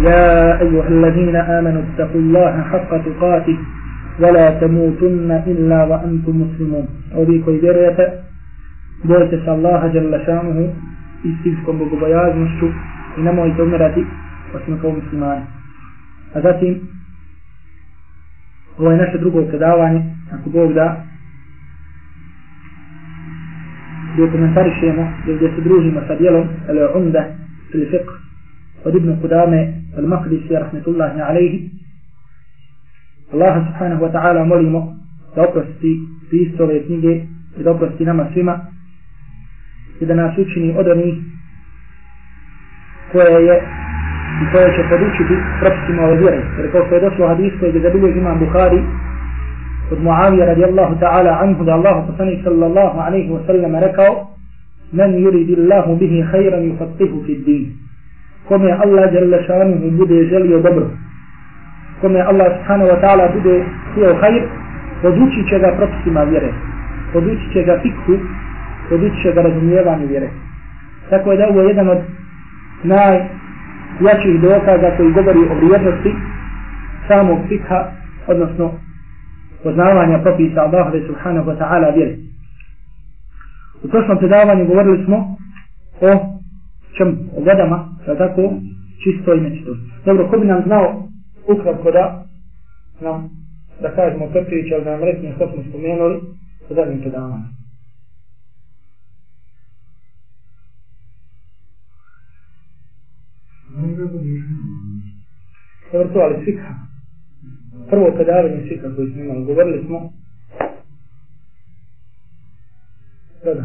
يا أيها الذين آمنوا اتقوا الله حق تقاته ولا تموتن إلا وأنتم مسلمون أولي كوي بيرية بويتس الله جل شانه istivskom bogobojaznošću i nemojte umirati osim kao muslimani. A zatim, ovo je naše drugo predavanje, ako Bog da, gdje komentarišemo, gdje se družimo sa dijelom, ali umda, ili fiqh, Ibn Kudame, al Maqdisi, rahmetullahi alaihi, Allah subhanahu wa ta'ala molimo da oprosti pisao ove knjige i da oprosti nama svima i da nas učini od onih koje je i koje će podučiti propisima ove vjere. Jer kao što je došlo hadis koji je zabiljež imam Bukhari od Muavija radijallahu ta'ala anhu da Allah poslanik sallallahu alaihi wa sallam rekao men yuridi Allahu bihi khayran yufattihu fi din. Kome Allah jalla šanuhu bude želio dobro kome Allah subhanahu wa ta'ala bude htio hajr, podučit će ga propisima vjere, podučit će ga fikhu, podučit će ga razumijevanju vjere. Tako je da ovo je jedan od najjačih dokaza koji govori o vrijednosti samog fikha, odnosno poznavanja propisa Allahove subhanahu wa ta'ala vjere. U prošlom predavanju govorili smo o čem, o vodama, tako, čisto i nečisto. Dobro, ko bi nam znao ukratko da nam, da kažemo Petrić, ali da nam rekne što smo spomenuli u zadnjim predavanju. Dobro to, ali svika. Prvo predavanje svika koji smo imali, govorili smo da da.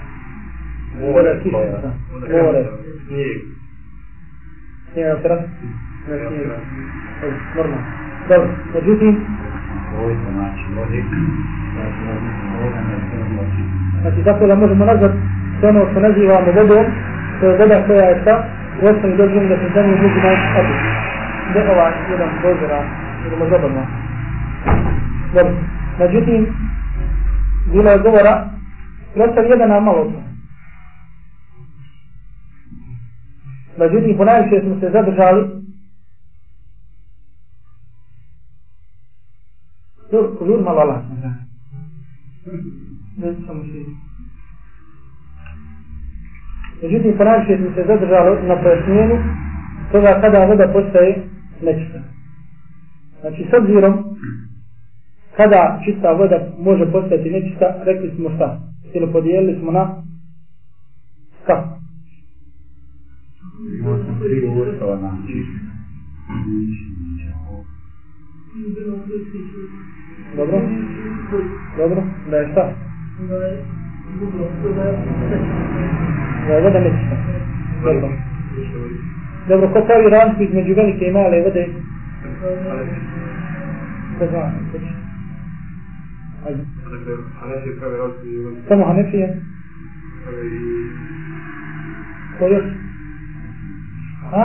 voda je... Kišnica. More. Snijeg. Snijeg na tras? Ne, snijeg. Normalno. Dobro, međutim... Ovo je znači, vode. Znači tako da možemo nazvat sve ono što nazivamo vodom, to je voda koja je šta, u osnovi dođemo da se za nju mogu naći obi. Ne ovaj jedan prozora, idemo zabrno. Dobro, međutim, bilo je govora, prostav jedan nam malo to. Međutim, ponajviše smo se zadržali, Dur, dur malo Allah. Međutim, ponajviše smo se zadržali na pojašnjenju toga kada voda postaje nečista. Znači, s obzirom kada čista voda može postati nečista, rekli smo šta? Ili podijelili smo na kako? Dobro? Dobro, da je šta? Da je voda nečista. Dobro. Dobro, ko pravi razliku između velike i male vode? Ko zna? Ajde. Samo Hanefije? Ko još? Ha?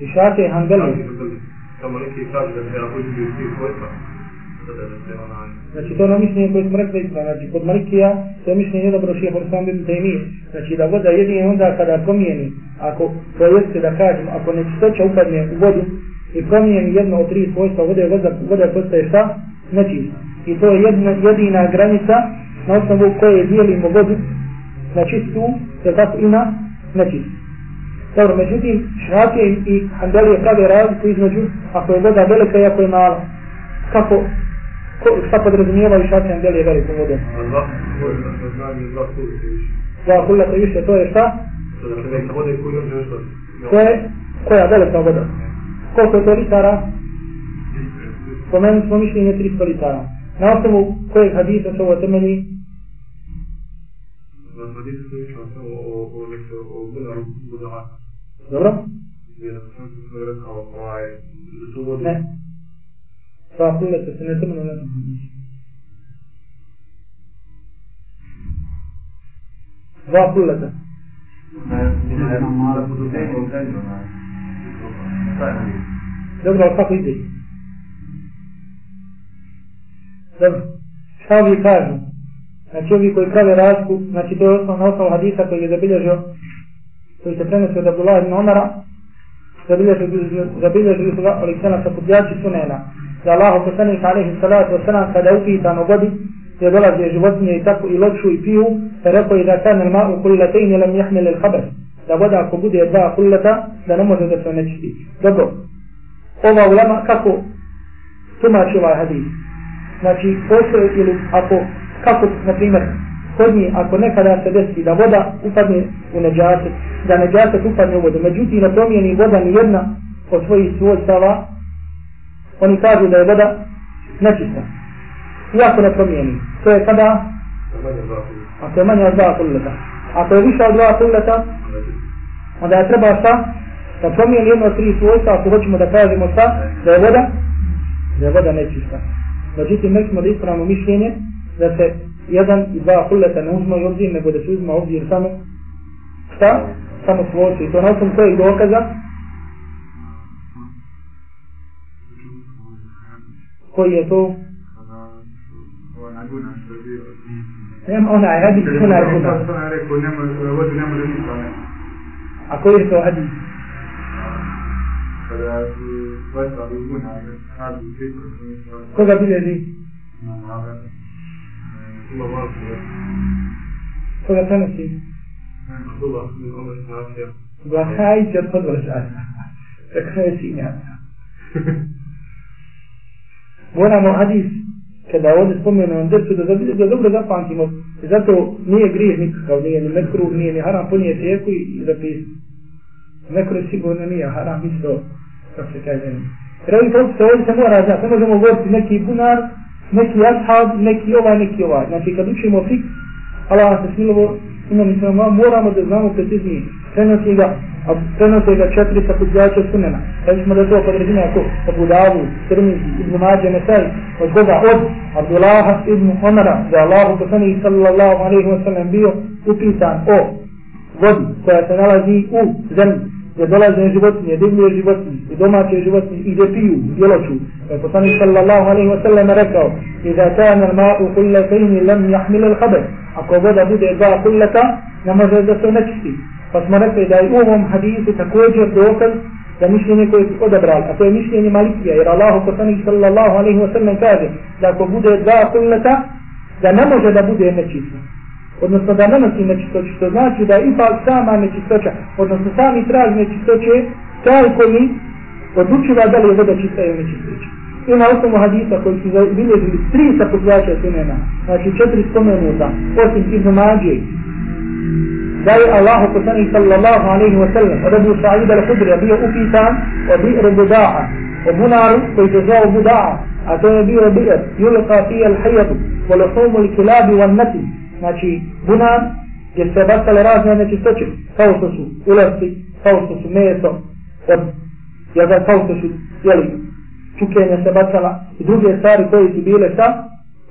I šake i Hanbeli? Samo neki kaže da se ja uzmi u svih svojstva. Znači to je ono mišljenje koje smo rekli ispravno. Znači kod Malikija to je mišljenje dobro šeha Horsam bin Taymi. Znači da voda jedine onda kada promijeni, ako to jeste da kažem, ako nečistoća upadne u vodu i promijeni jedno od tri svojstva vode, voda, voda postaje šta? Nečista. I to je jedna, jedina granica na osnovu koje dijelimo vodu na čistu, je tako i na nečistu. Dobro, međutim, šrake i handelije prave razliku između ako je voda velika i ako je mala. Kako, ko, šta podrazumijeva i šrake i handelije velikom vodom? Dva kuljata više, to je šta? To je, koja velika voda? Koliko je to litara? Spomenuli smo mišljenje 300 litara. Na osnovu kojeg hadisa se ovo temelji? والحديث والبدعة ضرب نعم فأقول لك سنة من وأقول لك دبر الفقيد دبر شاوي كاجو Znači ovi koji prave razliku, znači to je osnovna osnova hadisa koji je zabilježio, koji se prenosi od Abdullah ibn Omara, zabilježili, su ga Aleksana sa podjači sunena. Da Allah poslanik alaihi salatu wasalam kada je upitan o vodi, gdje dolaze životinje i tako i loču i piju, pa rekao je da kan al ma'u kullatejni lam jahmil il khabar. Da voda ako bude dva kullata, da ne može da se nečisti. Dobro. Ova ulema kako tumači ovaj hadis? Znači, postoje ili ako, kako, na primjer, kod njih, ako nekada se desi da voda upadne u neđaset, da neđaset upadne u vodu, međutim ne promijeni voda ni jedna od svojih svojstava, oni kažu da je voda nečista. Iako ne promijeni. To je kada, ako je manja od dva kulleta. Ako je više od dva kulleta, onda je treba šta? Da promijeni jedno od tri svojstva, ako hoćemo da kažemo šta? Da je voda, da je voda nečista. Međutim, mi smo da ispravimo mišljenje da se jedan i dva kulleta ne uzma i obzir, nego da se uzma obzir samo šta? Samo svojstvo. I to na osnovu kojeg dokaza? Koji je to? Ona guna što je bio. Nema onaj hadis, onaj hadis. Što je rekao, nema, vodi ne može ništa, ne. A koji je to hadis? Kada su vestali guna, radi u svijetu, što nisu Koga bilježi? Koga prenosi? Vlahajić od podvrša. Tako je sinja. Moramo hadis, kada ovdje spomenemo desu, da, da, da dobro zapamtimo. Zato nije grijeh nikakav, nije ni mekruh, nije ni haram, ponije tijeku i, zapisati. Mekruh sigurno nije haram, isto, kako se kaže. Jer propisa ovdje se mora znati, ne možemo govoriti neki bunar, neki ashab, neki ovaj, neki ovaj. Znači kad učimo fik, Allah se smilovo, imamo se moramo da znamo preciznije. Prenosi ga, a prenose ga četiri sakupljača sunena. Kad smo da to podrazine ako Abu Davu, Tirmizi, Ibn Mađe, Nesaj, od koga od Abdullaha ibn Omara, da je Allah poslanih sallallahu alaihi wa sallam bio upitan o vodi koja se nalazi u zemlji gdje dolaze životinje, divlje životinje, i domaće životinje, i gdje piju, djeloču. Pa je poslanik sallallahu alaihi wa sallam rekao, Iza kana al-ma'u kullatayni lam yahmil al-khabath. Ako voda bude dva kullata, ne može da se nečisti. Pa smo rekli da je u ovom hadisu također dokaz za mišljenje koje su odabrali, a to je mišljenje Malikija, jer Allah poslanik sallallahu alaihi wa sallam kaže da ako bude dva kullata, da ne može da bude nečisto. Odnosno da ne nosi nečistoću, što znači da je ipak sama nečistoća, odnosno sami trag nečistoće, taj koji odlučiva da li je voda čista ili nečistoća. I na osnovu hadisa koji su bilježili tri sakupljača sunena, znači četiri spomenuta, osim Ibn Mađe, da je Allah poslanih sallallahu alaihi wa sallam od Abu Sa'id al-Hudri bio upitan o bi'ru buda'a, o bunaru koji se zvao buda'a, a to je bio bi'r, yulqa fija al-hajadu, wa luhumu al-kilabi wa nati, znači bunar gdje se bacale razne nečistoće, kao što su ulasci, kao što su meso, od, ja ga kao što su, jeli, čukenja se bacala i druge stvari koje su bile sa,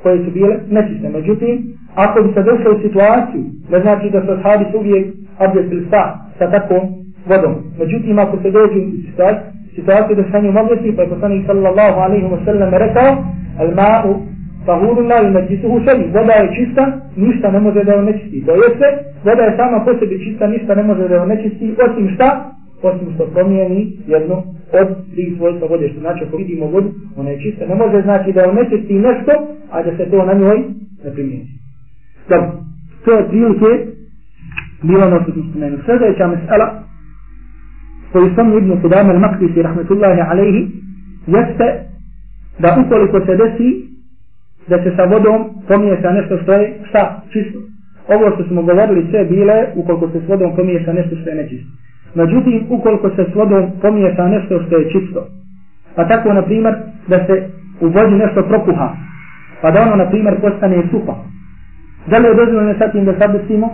koje su bile nečiste. Međutim, ako bi se došlo u situaciju, ne znači da se ashabi su uvijek abdestili sa, sa takvom vodom. Međutim, ako se dođu u situaciju, situaciju da se njom abdesti, pa je poslanik sallallahu alaihi wa sallam rekao, al ma'u tahuru la i shay. Voda je čista, ništa ne može da je onečisti To jeste, voda je sama po sebi čista, ništa ne može da je onečisti osim šta? Osim što promijeni jednu od tih svojstva vode. Što znači, ako vidimo vodu, ona je čista. Ne može znači da je onečisti nešto, a da se to na njoj ne primijeni. Dobro, to je prilike bilo ono što smo spomenu. Sljedeća mesela, koju sam Ibn Kudam al-Maqdisi, rahmetullahi alaihi, jeste da ukoliko se desi da se sa vodom pomiješa nešto što je šta, čisto. Ovo što smo govorili sve bile ukoliko se s vodom pomiješa nešto što je nečisto. Međutim, ukoliko se s vodom pomiješa nešto što je čisto, pa tako, na primjer, da se u vodi nešto prokuha, pa da ono, na primjer, postane supa. da li je dozvoljeno sa tim da se abdestimo?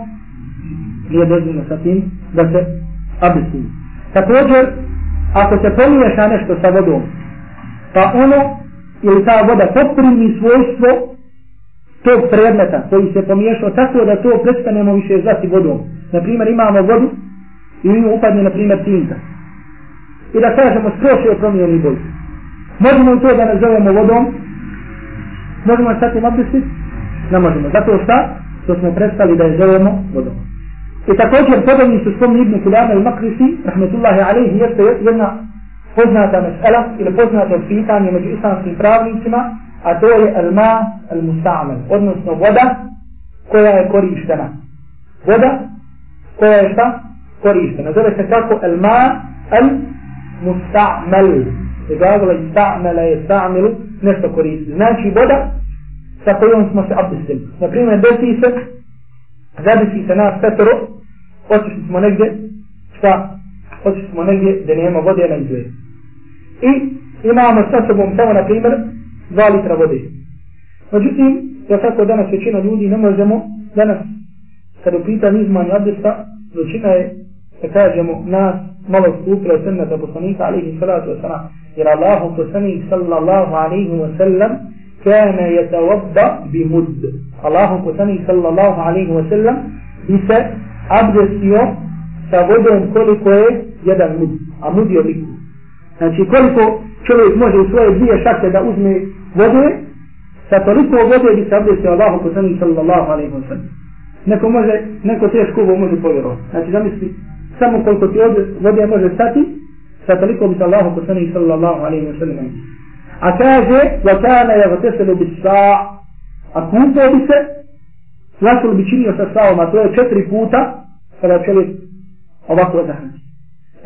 Nije dozvoljeno sa tim da se abdestimo. Također, ako se pomiješa nešto sa vodom, pa ono ili ta voda poprimi svojstvo tog predmeta koji se pomiješao tako da to prestanemo više zvati vodom. Naprimjer, imamo vodu i mi upadne, na primjer, tinta. I da kažemo, skroz je promijeni boju. Možemo li to da nazovemo vodom? Možemo li stati mabdisi? Ne možemo. Zato šta? Što smo prestali da je zovemo vodom. I također podobni su spomni Ibn Kudama i Makrisi, rahmetullahi alaihi, jeste jedna poznata mesela ili poznata pitanje među islamskim pravnicima, a to je al-ma al-musta'mal, odnosno voda koja je korištena. Voda koja je šta? Korištena. Zove se kako al-ma al-musta'mal. I gagla ista'mala je sta'milu, nešto koristi. Znači voda sa kojom smo se abdestili. Naprimjer, desi se, zadesi se nas petro, otišli smo negdje, šta? Otišli smo negdje gdje nema vode na izgled. I imamo sa sobom samo, na primjer, dva litra vode. Međutim, ja tako danas većina ljudi ne možemo, danas, kad upita nizmanje abdesta, većina je, da kažemo, nas malo stupila od sennata poslanika, alihi salatu wasalam, jer Allahu poslanik sallallahu alihi wasallam, كان يتوضا بمد الله كتني صلى الله عليه وسلم بس abdestio sa vodom koliko je jedan mud, a mud je liku. Znači koliko čovjek može u svoje dvije šakte da uzme vode, sa toliko vode bi se abdestio Allahu poslani sallallahu alaihi wa sallam. Neko može, neko teško ovo može povjerovati. Znači zamisli, samo koliko ti vode može stati, sa toliko bi se Allahu poslani sallallahu alaihi wa sallam. A kaže, wa kana je vateselu bi sa, a kupo bi se, Značilo bi činio sa savom, a to je četiri puta kada čovjek ovako odahne.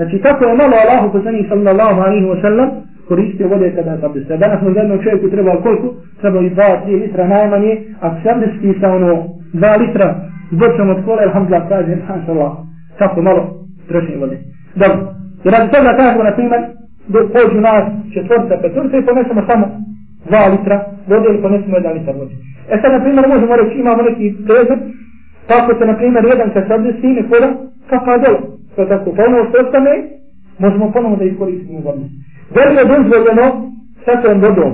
Znači kako je malo Allahu poslanih sallallahu alaihi wa sallam koristio vode kada je abdest. Danas možda jednom čovjeku treba koliko? Treba i dva, tri litra najmanje, a se abdesti sa ono 2 litra zbočom od kola, alhamdulillah, kaže, mašallah, kako malo trošenje vode. Dobro. I radi toga kažemo, na primjer, dok pođu nas četvrta, petorca i ponesemo samo 2 litra vode ili ponesemo 1 litra vode. E sad, na primjer, možemo reći, imamo neki prezor, kako se, na primjer, jedan kad se obdje kola, kako je dolo. To je tako, pa ono što ostane, možemo ponovno da iskoristimo vodu. Da li je dozvoljeno sa tom vodom,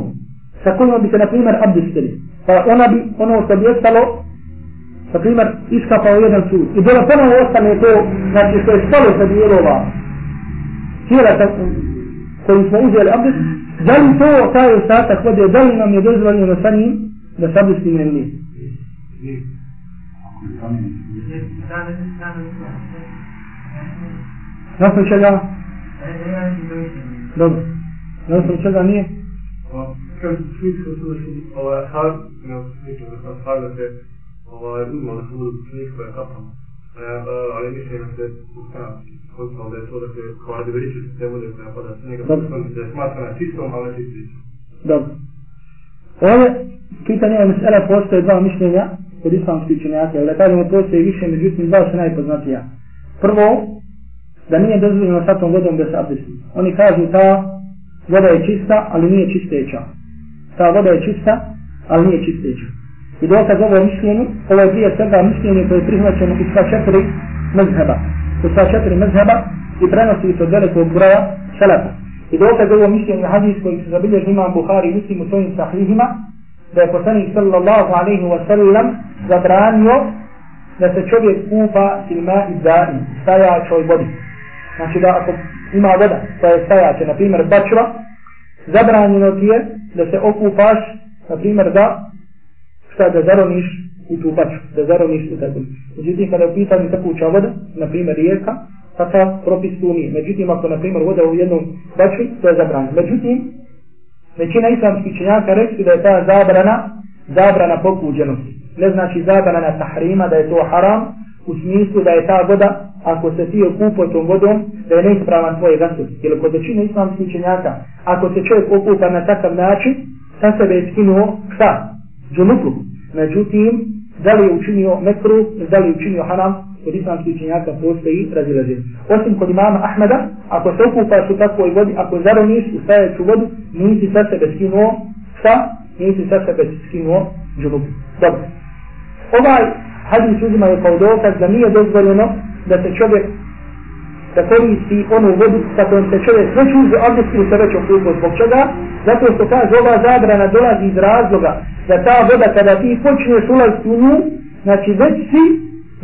sa kojom bi se, na primjer, abdestili? Pa ona bi, ono što bi ostalo, na primjer, iskapao jedan sud. I dole ponovno ostane to, znači što je stalo sa dijelova, cijela koji smo uzeli abdest, da li to taj ostatak vode, da li nam je dozvoljeno sa njim da se abdestimo ili nije? Na osnovu čega? Dobro. Na osnovu čega nije? Kad svi su slušali, ovaj, har, ne osnovu da sam har da se, ovaj, uzmo da su njihove kapama. Ali mislim da se, konstantno da je to da se kao radi veliče se te vode koja pada s njega, da je smatrana čistom, ali ne čistom. Dobro. Ovdje, pitanje je mesela, postoje dva mišljenja kod islamskih učenjaka, ali da kažemo postoje više, međutim dva su najpoznatija. Prvo, da nije dozvoljeno sa tom vodom da se abdesti. Oni kažu ta voda je čista, ali nije čisteća. Ta voda je čista, ali nije čisteća. I dokaz ovo mišljenju, ovo je prije svega mišljenje koje je prihvaćeno u sva četiri mezheba u sva četiri mezheba i prenosi se od velikog broja šelepa. I dokaz ovo mišljenje hadis koji se zabilježi imam Buhari i muslim u svojim sahihima, da je poslanik sallallahu alaihi wa sallam zabranio da se čovjek kupa ilma i zari, stajačoj vodi. Znači da ako ima voda koja je stajače, na primjer bačva, zabranjeno ti je da se okupaš, na primjer da, šta da zaroniš u tu baču, da zaroniš u tako. Međutim, kada je u pitanju tekuća voda, na primjer rijeka, takav propis tu nije. Međutim, ako na primjer voda u jednom bačvi, to je zabranjeno. Međutim, većina islamskih činjaka rekli da je ta zabrana, zabrana pokuđenosti. Ne znači zabrana tahrima, da je to haram, u smislu da je ta voda, ako se ti okupo tom vodom, da je neispravan tvoj gasul. Jer kod većine islamskih činjaka, ako se čovjek okupa na takav način, sa sebe je skinuo šta? Džunupu. Međutim, da li je učinio mekru, da li je učinio haram, kod islamskih učenjaka postoji razilaženje. Osim kod imama Ahmeda, ako se okupaš u takvoj vodi, ako zaroniš u stajeću vodu, nisi sa sebe skinuo, šta? Nisi sa sebe skinuo džunub. Dobro. Ovaj hadis uzima je kao dokaz da nije dozvoljeno da se čovjek da koristi onu vodu sa kojom se čovjek već uzu abdest ili se već okupio. Zbog čega? Zato što kaže ova zabrana dolazi iz razloga da ta voda kada ti počneš ulaziti u nju, znači već si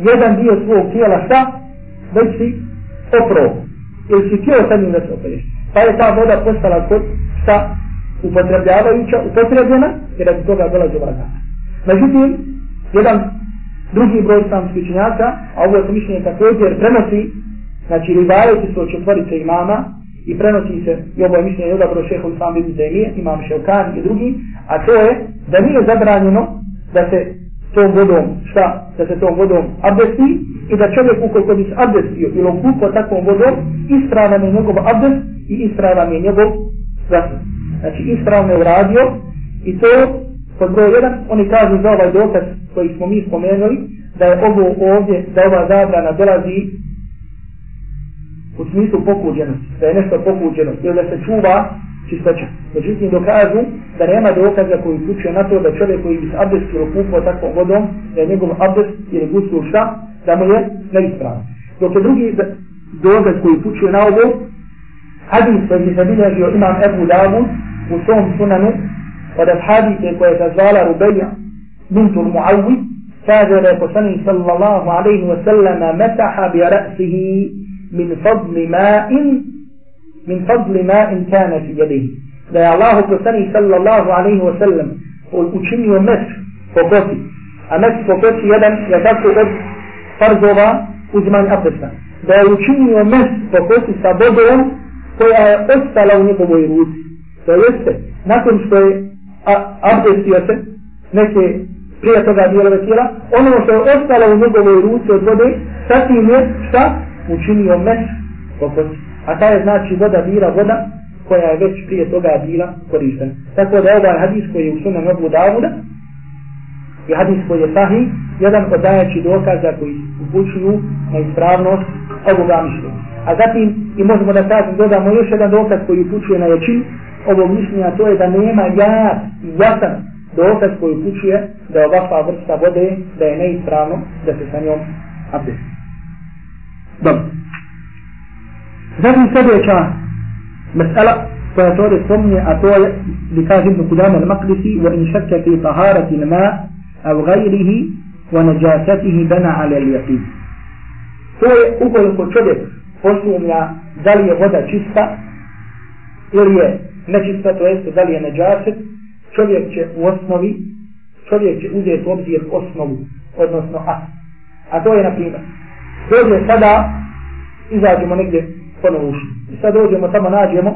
jedan dio svog tijela šta? Već si opravo. Ili si tijelo sa njim da se opereš. Pa je ta voda postala kod šta? Upotrebljavajuća, upotrebljena, jer od toga dolazi ova zabrana. Međutim, jedan drugi broj islamskih učenjaka, a ovo je mišljenje također prenosi Znači, rivajati su od četvorice imama i prenosi se, i ovo je mišljenje odabro šeho Islam ibn Taymiye, imam Ševkan i drugi, a to je da nije zabranjeno da se tom vodom, šta, da se tom vodom abdesti i da čovjek ukoliko bi se abdestio ili okupao takvom vodom, ispravan je njegov abdest i ispravan je njegov zasad. Znači, ispravno je uradio i to, Pod broj jedan, oni kažu za ovaj dokaz koji smo mi spomenuli, da je ovo ovdje, da ova zabrana dolazi u smislu pokuđenosti, da je nešto pokuđeno, ili da se čuva čistoća. Međutim, dokazu da nema dokaza koji uključuje na to da čovjek koji bi se abdest ili takvom vodom, da je njegov abdest ili gusul šta, da mu je neispravan. Dok je drugi dokaz koji uključuje na ovo, hadis koji je zabilježio imam Ebu Davud u svom sunanu, od ashabike koja je zvala Rubeja, bintul Muawi, kaže da je poslanik sallallahu alaihi wa sallama metaha bi ra'sihi من فضل ماء من فضل ماء كان في يده da je Allah poslani sallallahu alaihi wa sallam učinio mes po kosi a mes po kosi jedan je tako od farzova uzimanja abdesta da je učinio mes po kosi sa vodom koja je ostala u njegovoj ruci to jeste nakon što je abdestio se neke prije toga dijelove tijela ono što je ostalo u njegovoj ruci od vode satim je šta učinio mes kokos, a ta je znači voda bila voda koja je već prije toga bila korištena. Tako da ovaj hadis koji je u sunan Abu Davuda i hadis koji je sahih, jedan od dajeći dokaza koji upućuju na ispravnost ovoga mišljenja. A zatim i možemo da kažem, dodamo još jedan dokaz koji upućuje na jačinu, ovog mišljenja, to je da nema ja jasan dokaz koji upućuje da je ovakva vrsta vode, da je neispravno, da se sa njom abdesti. Dobro. Zatim sljedeća mesela koja to ovdje spominje, a to je li kaže Ibn Kudama al-Maqdisi fi taharati al-ma av gajrihi wa najasatihi bana ala al-yaqin. To je ukoliko čovjek posumnja da li je voda čista ili je nečista, to jeste da li je neđaset, čovjek će u osnovi, čovjek će uzeti obzir osnovu, odnosno a. A to je, na primjer, dođe sada, izađemo negdje ponovo uši. I sad dođemo tamo, nađemo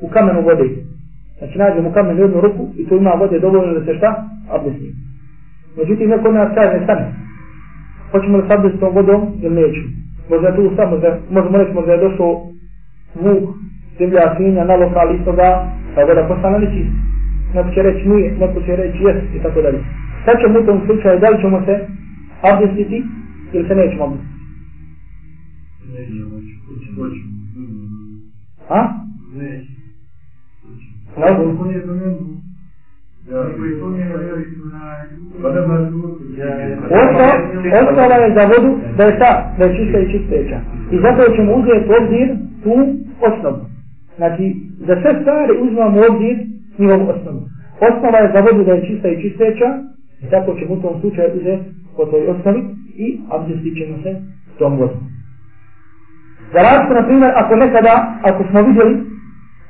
u kamenu vode. Znači nađemo u kamenu jednu ruku i tu ima vode dovoljno da se šta? Abdesti. Međutim, neko nas kaže, stane. Hoćemo li s abdestom vodom ili nećemo? Možda tu samo, možemo reći, možda je došao vuk, zemlja, svinja, na lokal istoga, pa voda postane neći. Neko će reći nije, neko će reći jes i tako dalje. Sad ćemo u tom slučaju, da li ćemo se abdestiti ili se nećemo abdestiti? A? Ne. Ostala je za vodu da je ta, da je čista i čisteća. I zato ćemo uzeti obzir tu osnovu. Znači, za sve stvari uzmamo obzir njihovu osnovu. Osnova je za vodu da je čista i čisteća, i tako ćemo u tom slučaju uzeti po toj osnovi i abdestit ćemo se tom vodom. Za razliku, na primjer, ako nekada, ako smo vidjeli,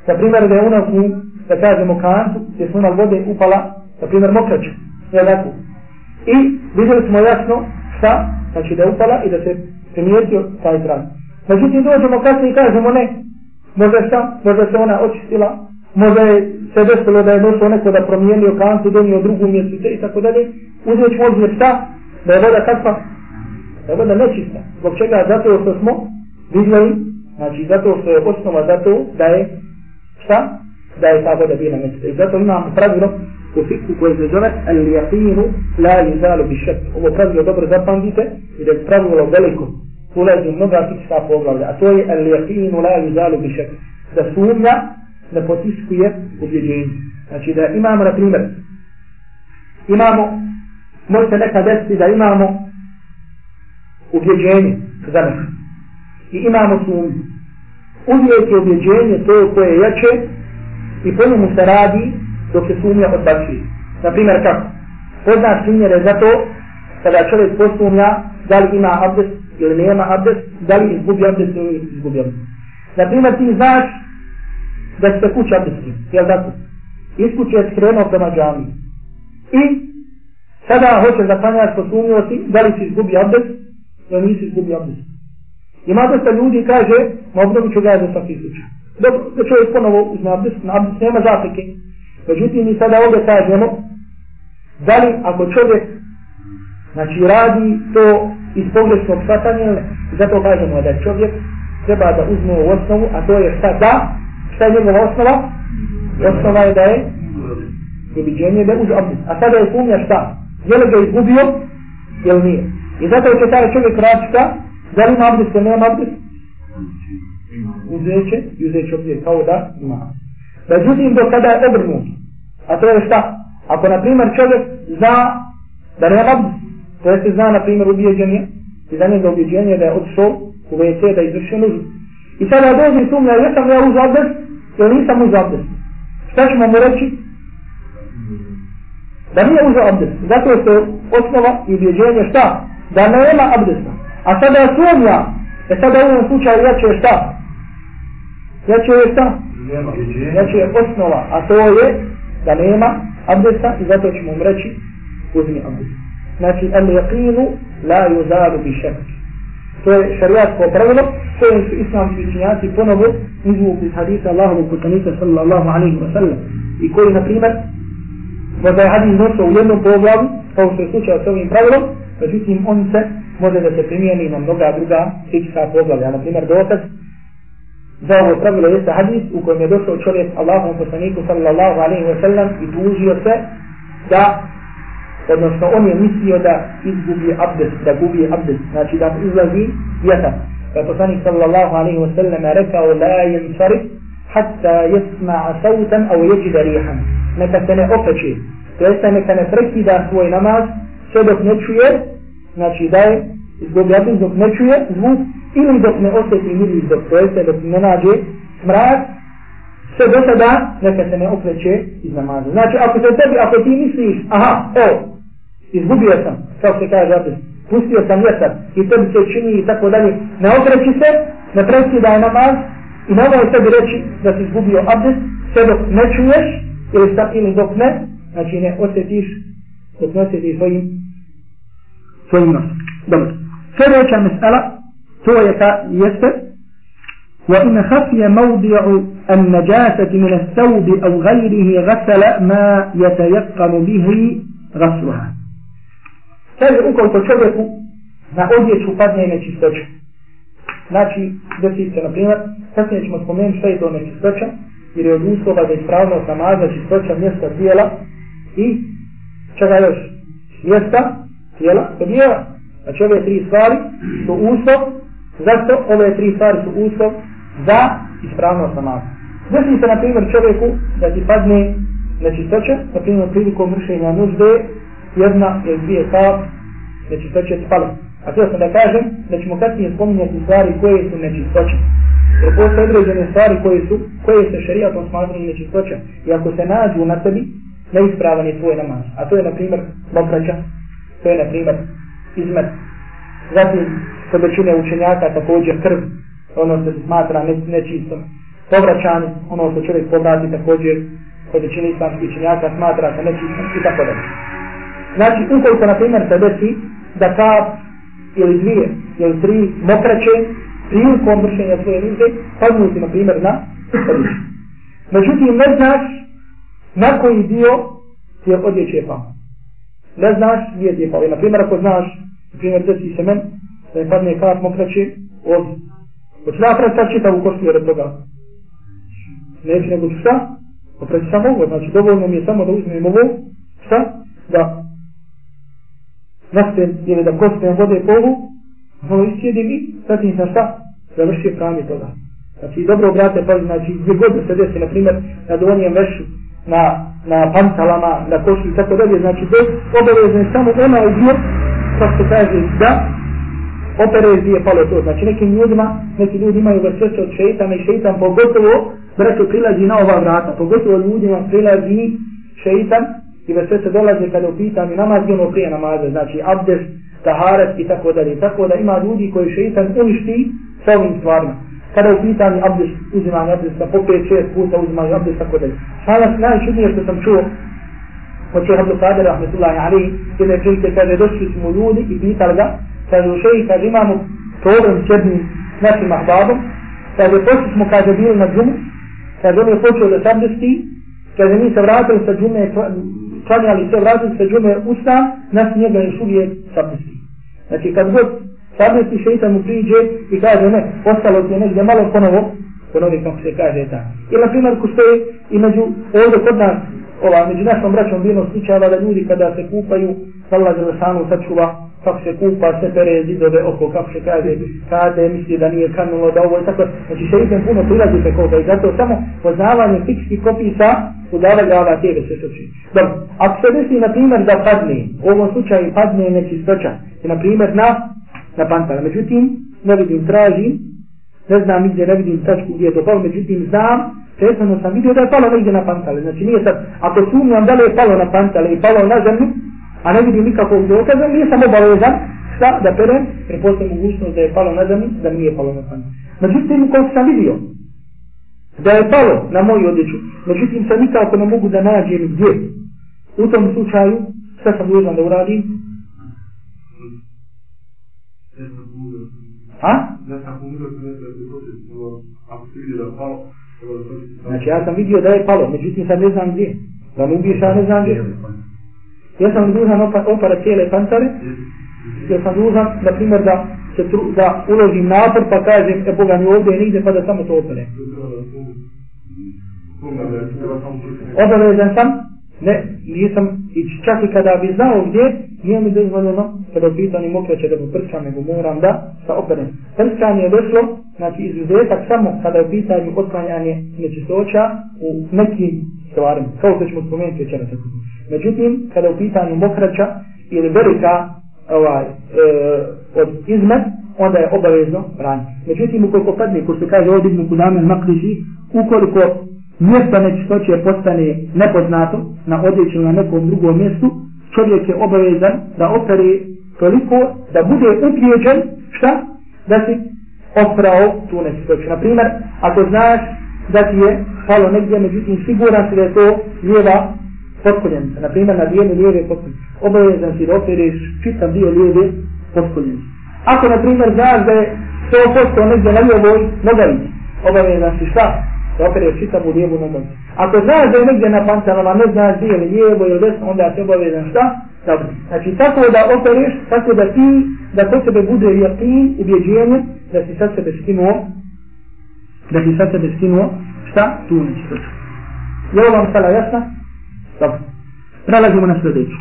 na primjer, da je u nas u, da kažemo, kantu, gdje smo imali vode upala, na primjer, mokrać, je tako. I vidjeli smo jasno šta, znači da je upala i da se primijetio taj trag. Međutim, dođemo kasnije i kažemo ne, možda šta, možda se ona očistila, možda je se desilo da je došlo neko da promijenio kantu, donio drugu mjesece i tako dalje, Uzmeć ćemo odmjer šta, da je voda kakva, da je voda nečista. Zbog čega? Zato što smo vidjeli, znači zato što je osnova za to da je, šta? Da je ta voda bila nečista. I zato imamo pravilo u fiku koje se zove al-jaqinu la yuzalu bi šak. Ovo pravilo dobro zapamtite i da je pravilo veliko ulazi u mnoga fikska poglavlja. A to je el jakinu la yuzalu bi šek, Da sumnja ne potiskuje ubjeđenje. Znači da imamo, na primjer, imamo, može se nekad desiti da imamo ubjeđenje za nekad i imamo sumnju. Uvijek je ubjeđenje to koje je jače i po njemu se radi dok se sumnja odbacuje. Naprimjer kako? Poznaš primjere za to kada čovjek posumnja da li ima abdest ili nema abdest, da li izgubi abdest ili izgubi abdest. Naprimjer ti znaš da se kuća abdesti, jel da tako? Iz kuće je skrenuo prema džami. I sada hoćeš da klanjaš posumnio si da li si izgubi abdest ili nisi izgubi abdest. Ima dosta ljudi kaže, ma obnovi ću ga za svaki slučaj. Dobro, da čovjek ponovo uzme abdest, na abdest nema zapreke. Međutim, mi sada ovdje kažemo, da li ako čovjek znači radi to iz pogrešnog shvatanja, zato kažemo da čovjek treba da uzme u osnovu, a to je šta da, šta je njegova osnova? Osnova je da je neviđenje, da uđe abdest. A sada je sumnja šta? Je li ga izgubio ili nije? I zato će taj čovjek račka. Da li ima abdest ili nema abdest? Uzeće i uzeće obdje kao da ima. Međutim, do kada je obrnut, a to je šta? Ako, na primjer, čovjek zna da nema abdest, to je se zna, na primjer, ubijeđenje, i za njega ubijeđenje da je odšao u WC da izvršio nužu. I sada dođe sumnja, jesam ja uz abdest ili nisam uz abdest. Šta ćemo mu reći? Da nije uz abdest. Zato je to osnova i ubijeđenje šta? Da nema abdesta. A sada je sumnja, e sada u ovom slučaju ja je šta? Ja je šta? Ja je osnova, a to je da nema abdesta i zato ćemo mu reći uzmi abdest. Znači, al yaqinu la yuzalu bi shakki. To je šarijatsko pravilo koje su islamski učinjaci ponovo izvukli iz hadisa Allahovog poslanika sallallahu alaihi wa sallam i koji, na primjer, možda je hadis nosio u jednom poglavu, kao što je slučaj s ovim pravilom, međutim, on se može da se primijeni na mnoga druga fiksa poglavlja. Na primjer, dokaz za ovo pravilo jeste hadis u kojem je došao čovjek Allahovom poslaniku sallallahu alaihi wa sallam i tužio se da odnosno on je mislio da izgubi abdest, da gubi abdest, znači da izlazi vjetar. Pa je poslanik sallallahu alaihi wa sallam rekao la yansari hatta yasma'a sautan au yajida rihan. Neka se ne okreće, to jeste neka ne prekida svoj namaz sve dok ne čuje, znači da je izgubi abdest dok ne čuje zvuk ili dok ne osjeti miris dok to jeste dok ne nađe smrad sve do sada neka se ne okreće iz namaza. Znači ako se tebi, ako ti misliš, aha, evo, izgubio sam, kao se kaže abdest, pustio sam vjetar i tebi se čini i tako dalje, ne okreći se, ne preci da je namaz i ne ovoj tebi reći da si izgubio abdest, sve dok ne čuješ ili, sta, ili dok ne, znači ne osjetiš, dok ne osjetiš svojim, svojim nosom. Dobro. Sljedeća mesela, to je ta, jeste, وإن خفي موضع النجاسة من الثوب أو غيره غسل ما يتيقن به غسلها Kaže, ukoliko čovjeku na odjeću padne nečistoća. Znači, desi se, na primjer, kasnije ćemo spomenuti što je to nečistoća, jer je od uslova da ispravno namaza čistoća mjesta tijela i čega još? Mjesta tijela kod tijela. Znači, ove tri stvari su uslov. Zašto ove tri stvari su uslov za ispravno namaza? Desi se, na primjer, čovjeku da ti padne nečistoća, na primjer, prilikom vršenja nužde, jedna ili dvije kap, nečistoće spala. A to sam da kažem, da ćemo kasnije spominjati stvari koje su nečistoće. Jer postoje određene stvari koje su, koje se šarijatom smatraju nečistoća. I ako se nađu na tebi, neispravan je tvoj namaz. A to je, na primjer, mokraća, to je, na primjer, izmet. Zatim, kod većine učenjaka također krv, ono se smatra ne, nečistom. Povraćanje, ono što čovjek povrati također, kod većine islamskih učenjaka smatra se nečistom i tako dalje. Znači, ukoliko, na primjer, se desi da kap ili dvije ili tri mokraće prilikom vršenja svoje nužde padnu ti, na primjer, na odjeću. Međutim, ne znaš na koji dio ti je odjeće pao. Ne znaš gdje ti je pao. Na primjer, ako znaš, na primjer, desi se men, da je padne kap mokraće od Hoću da predstav čitavu kostu jer toga? Neću nego šta? Opreći samo ovo, znači dovoljno mi je samo da uzmem ovo, šta? Da nasten ili da kostem vode polu, malo iscijedim i zatim sam šta? Završio pranje toga. Znači, dobro obrate, pa znači, gdje god se desi, na primjer, na donjem vešu, na, na pantalama, na košu i tako dalje, znači, to obavezno je samo onaj dio, kako se kaže, da opere gdje je palo to. Znači nekim ljudima, neki ljudi imaju vesveće od šeitana i šeitan pogotovo, braću, prilazi na ova vrata. Pogotovo ljudima prilazi šeitan i vesveće dolaze kada u pitanju namaz ono prije namaze. Znači abdest, taharet i tako dalje. Tako da ima ljudi koji šeitan uništi s ovim stvarima. Kada u pitanju abdest, uzimanje abdesta, po 5-6 puta uzimanje abdest, tako dalje. Sada najčudnije što sam čuo, od šeha Abdul Kadir, rahmetullahi alihi, jedne prilike kaže, došli smo ljudi i pitali ga, kaže, u šeji, kaže, imamo problem s jednim našim ahbabom, kaže, pošli smo, kaže, bili na džumu, kaže, on je počeo da sabdesti, kaže, mi se vratili sa džume, klanjali se, vratili sa džume usta, nas njega još uvijek sapusti. Znači, kad god sapusti šeitan mu priđe i kaže, ne, ostalo ti je negdje malo ponovo, ponovi kako se kaže ta. I na primjer, ko stoji i među, ovdje kod nas, ova, među našom braćom bilo slučajeva da ljudi kada se kupaju, Allah za sanu sačuva, kako se kupa, se pere zidove oko, kako se kaže, kade, misli da nije kanulo, da ovo je tako. Znači še idem puno prilazi preko toga i zato samo poznavanje fikskih kopisa udavala tebe se suči. Dobro, ako se desi, na primjer, da padne, u ovom slučaju padne nečistoća, i na primjer na, na pantala. Međutim, ne vidim, tražim, ne znam nigdje, ne vidim tačku gdje je to palo, međutim, znam, prethodno sam vidio da je palo negdje na pantale. Znači nije sad, ako sumnjam da li je palo na pantale i palo na zemlju, a ne vidim nikakvog dokaza, nije sam obavezan šta da perem, jer postoji mogućnost da je palo na zemlju, da nije palo na pantale. Međutim, koliko sam vidio, da je palo na moju odjeću, međutim sad nikako ne mogu da nađem gdje. U tom slučaju, sve sam dužan da uradim. Sam palo, Znači ja sam vidio da je palo, međutim sad ne znam gdje. Da mu ubiješ, ja ne znam gdje. Ja sam dužan opara cijele pantare, ja sam dužan, na primjer, da, se tru, da uložim napor pa kažem, e Boga mi ovdje nigde pa da samo to opere. Obavezan sam, ne, nisam, i čak i kada bi znao gdje, nije mi dozvoljeno, kada u pitanju mokraće da poprskam, nego moram da sa operem. Prskanje je došlo, znači izuzetak samo kada je u pitanju otklanjanje nečistoća u nekim stvarima, kao što ćemo spomenuti večera tako. Međutim, kada u pitanju mokraća ili velika ovaj, e, od izmet, onda je obavezno branje. Međutim, ukoliko padne, ko se kaže ovdje mu kudamen makriži, ukoliko mjesto nečistoće postane nepoznato na odjeću na nekom drugom mjestu, čovjek je obavezan da opere toliko da bude uprijeđen, šta? Da si oprao tu nečistoću. Naprimjer, ako znaš da ti je palo negdje, međutim siguran si da je to lijeva potkoljenica. Naprimjer, na dijelu lijeve potkoljenice. Obavezan si da opereš čitav dio lijeve potkoljenice. Ako, na primjer, znaš da je 100% negdje na lijevoj nogavici, obavezan si šta? Da opereš čitavu lijevu nogavicu. Ako znaš da je negdje na pantalama, ne znaš gdje je lijevo ili desno, onda se obavezan šta? Dobro. Znači, tako da opereš, tako da ti, da to tebe bude jakin, ubjeđenje, da si sad sebe skinuo, da si sad sebe skinuo, šta? Tu nečistoću. Je ovo vam stala jasna? Dobro. Prelazimo na sljedeću.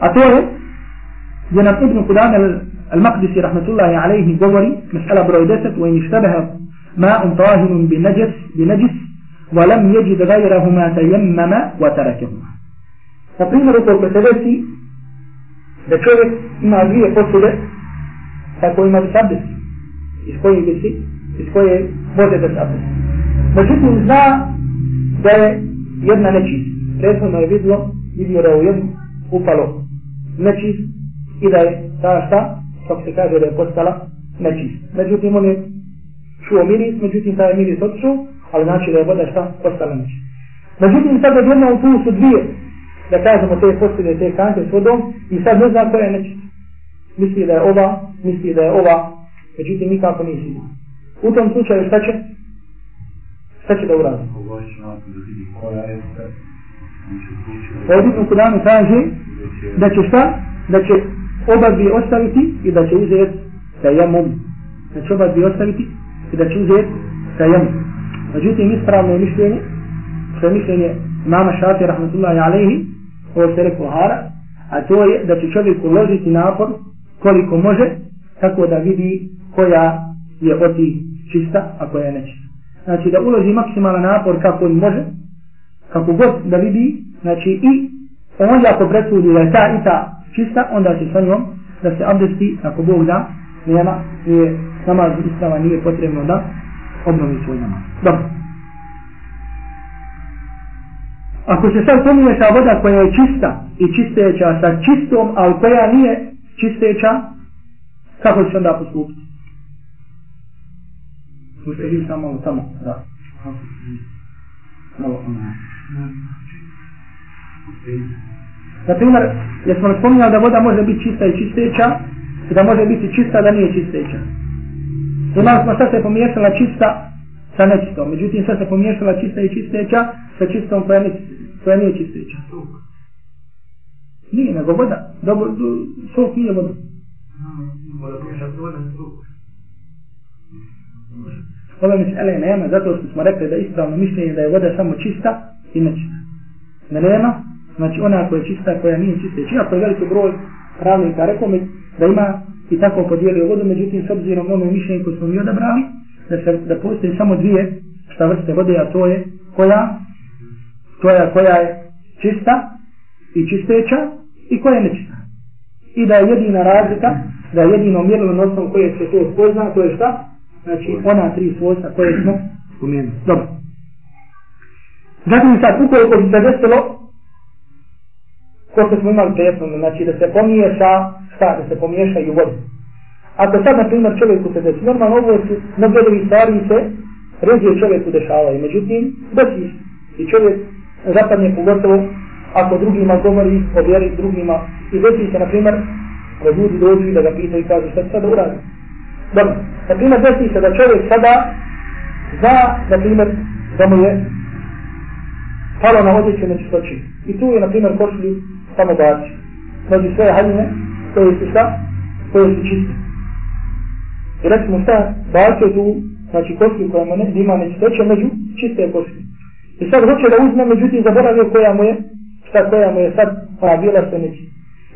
A to je, gdje nam Ibn Kudan al-Maqdisi, rahmetullahi alaihi, govori, mesela broj 10, u in ištabeha ma'un tahirun bi najis, bi najis, ولم يجد غيرهما تيمم وتركهما Na primjer, ukoliko se desi da čovjek ima dvije posude sa kojima bi sabdesi, iz koje bi si, iz koje može da sabdesi. Međutim, zna da je jedna nečist. Prethodno je vidlo, vidio da je u jednu upalo nečist i da je ta šta, kako se kaže da je postala nečist. Međutim, on je čuo miris, međutim, taj miris odšao, ali znači da je voda šta, postala nečist. Međutim, sad odjedno tu su dvije da kažemo te posljedne te kante s vodom i sad ne zna koja je nečista. Misli da je ova, misli da je ova, međutim nikako nije sigurno. U tom slučaju šta će? Šta će da uradi? Ovdje u Kuranu kaže da će šta? Da će oba dvije ostaviti i da će uzeti tajamum. Da će oba dvije ostaviti i da će uzeti tajamum. Međutim, ispravno je mišljenje, što je mišljenje mama Šafi, rahmatullahi alaihi, ovo se rekao hara, a to je da će čovjek uložiti napor koliko može, tako da vidi koja je oti čista, a koja je nečista. Znači da uloži maksimalan napor kako on može, kako god da vidi, znači i onda ako presudi da je ta i ta čista, onda će sa njom da se abdesti, ako Bog da, nema, nije namaz isprava, nije potrebno da obnovi svoj namaz. Dobro. Ako se sad pomiješa voda koja je čista i čisteća sa čistom, ali koja nije čisteća, kako će onda postupiti? Možete vi samo tamo, da. Malo ono. Na primjer, jesmo li spominjali da voda može biti čista i čisteća, i da može biti čista da nije čisteća. Imali smo sad se pomiješala čista sa nečistom, međutim sad se pomiješala čista i čisteća sa čistom koja, ne, koja nije čisteća. Nije, nego voda. Dobro, sok nije voda. Ove misle nema, zato što smo rekli da ispravno mišljenje da je voda samo čista i nečina. Melema, znači ona koja je čista, koja nije čista. Znači, iako je veliko broj pravnika, rekao mi da ima i tako podijelio vodu, međutim s obzirom na ono mišljenje koje smo mi odabrali, da, se, da postoje samo dvije šta vrste vode, a to je koja, koja, koja je čista i čisteća i koja je nečista. I da je jedina razlika, da je jedino mjerilo na osnovu koje se to spozna, to je šta? Znači ona tri svojstva koje smo spomenuli. Dobro. Zatim sad, ukoliko bi se desilo, ko što smo imali prethodno, znači da se pomiješa, šta, da se pomiješa i u. Ako sad, na primjer, čovjeku se desi, normalno ovo su mnogo ovih stvari se ređe čovjeku dešavaju, međutim, desi i čovjek zapadne pogotovo ako drugima govori o vjeri drugima i desi se, na primjer, da ljudi dođu i da ga pitaju i kažu šta sada uradi. Dobro, na primjer, desi se da čovjek sada zna, na primjer, da mu je palo na odjeću nečistoći. I tu je, na primjer, košlju samo baci. Među sve haljine koje su šta? Koje su čiste. I recimo šta? Bacio tu, znači košlju koja mu ne, ima nečistoće među čiste košlju. I sad hoće da uzme, međutim, zaboravio koja mu je, šta koja mu je sad, ona bila se neči.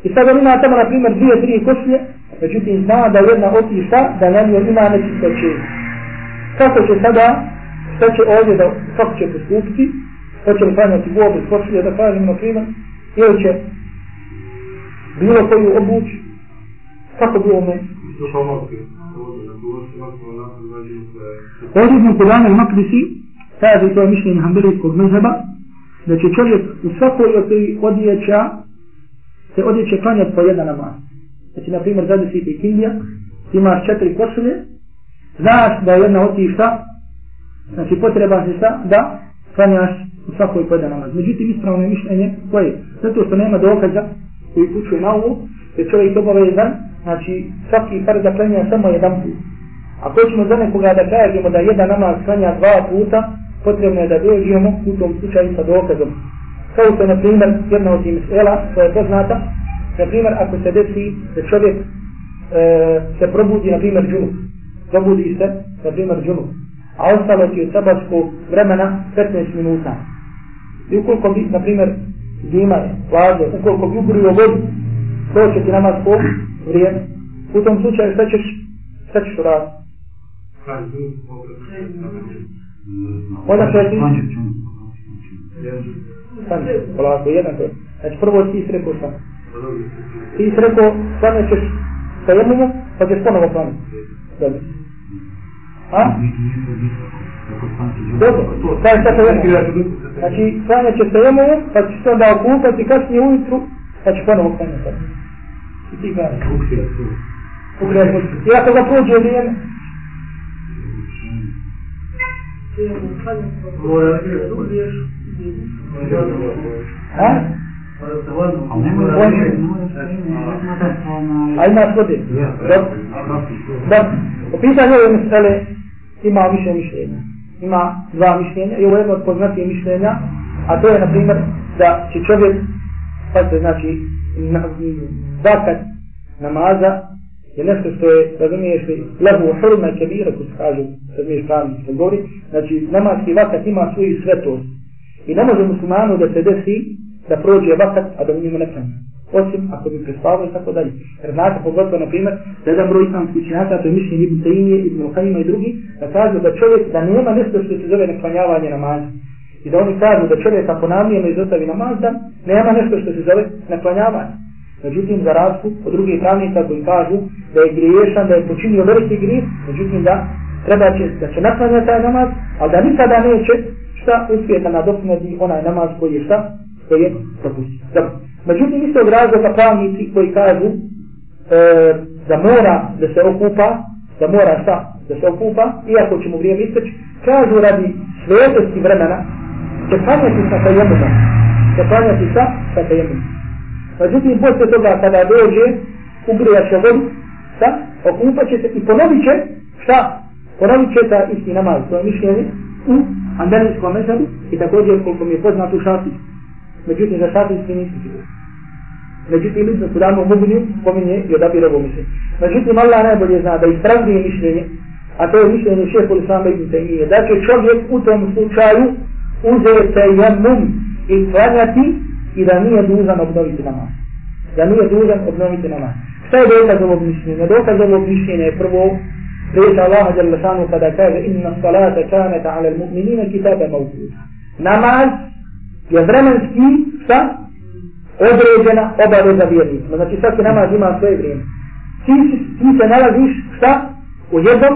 I sad on ima tamo, na primjer, dvije, tri košlje, međutim, zna da jedna otišta, da na njoj ima nečistoće. Kako će sada, šta će ovdje da, kako će postupiti, hoće li klanjati vodu skočilje da kažem na primjer, ili će bilo koju obuć kako bi ome? Ovdje smo kod Makdisi, kaže to je mišljenje Hanbelijskog mezheba, da će čovjek u svakoj od tih odjeća se odjeće klanjati po jedan namaz. Znači, na primjer, zadesi ti kindija, imaš četiri košulje, znaš da je jedna od tih šta, znači potreba se šta, da klanjaš u svakoj pojeda namaz. Međutim, ispravno je mišljenje koje? Zato što nema dokaza koji pučuje na ovo, jer čovjek obavezan, znači svaki par da klanja samo jedan put. Ako ćemo za nekoga da kažemo da jedan namaz klanja dva puta, potrebno je da dođemo u tom slučaju sa dokazom. Kao što na primjer, jedna od tim sela, koja je poznata, na primjer, ako se desi da čovjek e, se probudi, na primjer, džunup, probudi se, na primjer, džunup, a ostalo ti od sabarskog vremena 15 minuta. I ukoliko bi, na primjer, zima je, vlade, ukoliko bi ubrio vodu, to će ti namaz po vrijeme. U tom slučaju šta ćeš, šta ćeš uraditi? Onda će ti... Stani, polako, jedan to. Znači prvo ti si rekao sam. Ti si rekao, stane ćeš sa jednom, pa ćeš ponovo klaniti. Dobro. A? Dobro, je. Znači, klanja će se jemu, pa će se onda okupati kasnije ujutru, pa će ponovo klanja sad. I ti. Ukrije. I ako ga prođe vrijeme. A? A ima svode? Dobro. Dobro. Po pitanju ove mesele ima više mišljenja ima dva mišljenja i ovo je jedno od poznatije mišljenja, a to je, na primjer, da će čovjek, pa se znači, na, zakat namaza je nešto što je, razumiješ li, lehu hurma kebira, ko se kaže, razumiješ pravni što govori, znači, namazki vakat ima svoju svetost. I ne može muslimanu da se desi da prođe vakat, a da u njemu ne klanja osim ako bi prespavao i tako dalje. Jer znate, pogotovo, na primjer, da jedan broj islamskih učenjaka, to je mišljenje Ibn Tayinije, Ibn Uqayma i drugi, da kažu da čovjek, da nema nešto što se zove neklanjavanje namaza. I da oni kažu da čovjek ako namijeno izostavi namaz, da nema nešto što se zove neklanjavanje. Međutim, za razliku od drugih pravnika koji kažu da je griješan, da je počinio veliki grijeh, međutim da treba će, da će naklanjati taj namaz, ali da nikada neće šta uspije da nadoknadi onaj namaz koji je šta, koji je propustio. Dobro. Međutim, isto od razloga pravnici koji kažu e, da mora da se okupa, da mora šta, da se okupa, iako će mu vrijeme isteći, kažu radi svetosti vremena, će klanjati sa tajemuna, će klanjati sa, sa tajemuna. Međutim, posle toga kada dođe, ugrija će vodu, šta, okupat će se i ponovit će, šta, ponovit će ta isti namaz, to je mišljenje u Andalijskom mesabu i također koliko mi je poznat u šafi. Međutim, za šafijski nisi sigurno. Međutim, Ibn Kudamo Mugni spominje i odabira ovo mišljenje. Međutim, Allah najbolje zna da ispravnije mišljenje, a to je mišljenje šeho Islama Ibn Taymiye, da će čovjek u tom slučaju uzeti jemum i klanjati i da nije dužan obnoviti namaz. Da nije dužan obnoviti namaz. Šta je dokaz ovog mišljenja? Dokaz ovog mišljenja je prvo riječ Allaha jalla šanu pa kada kaže inna salata kaneta ala al-mu'minina kitaba mawkuta. Namaz je vremenski šta? Određena obaveza vjernicima. Znači svaki namaz ima svoje vrijeme. Ti, ti se nalaziš šta? U jednom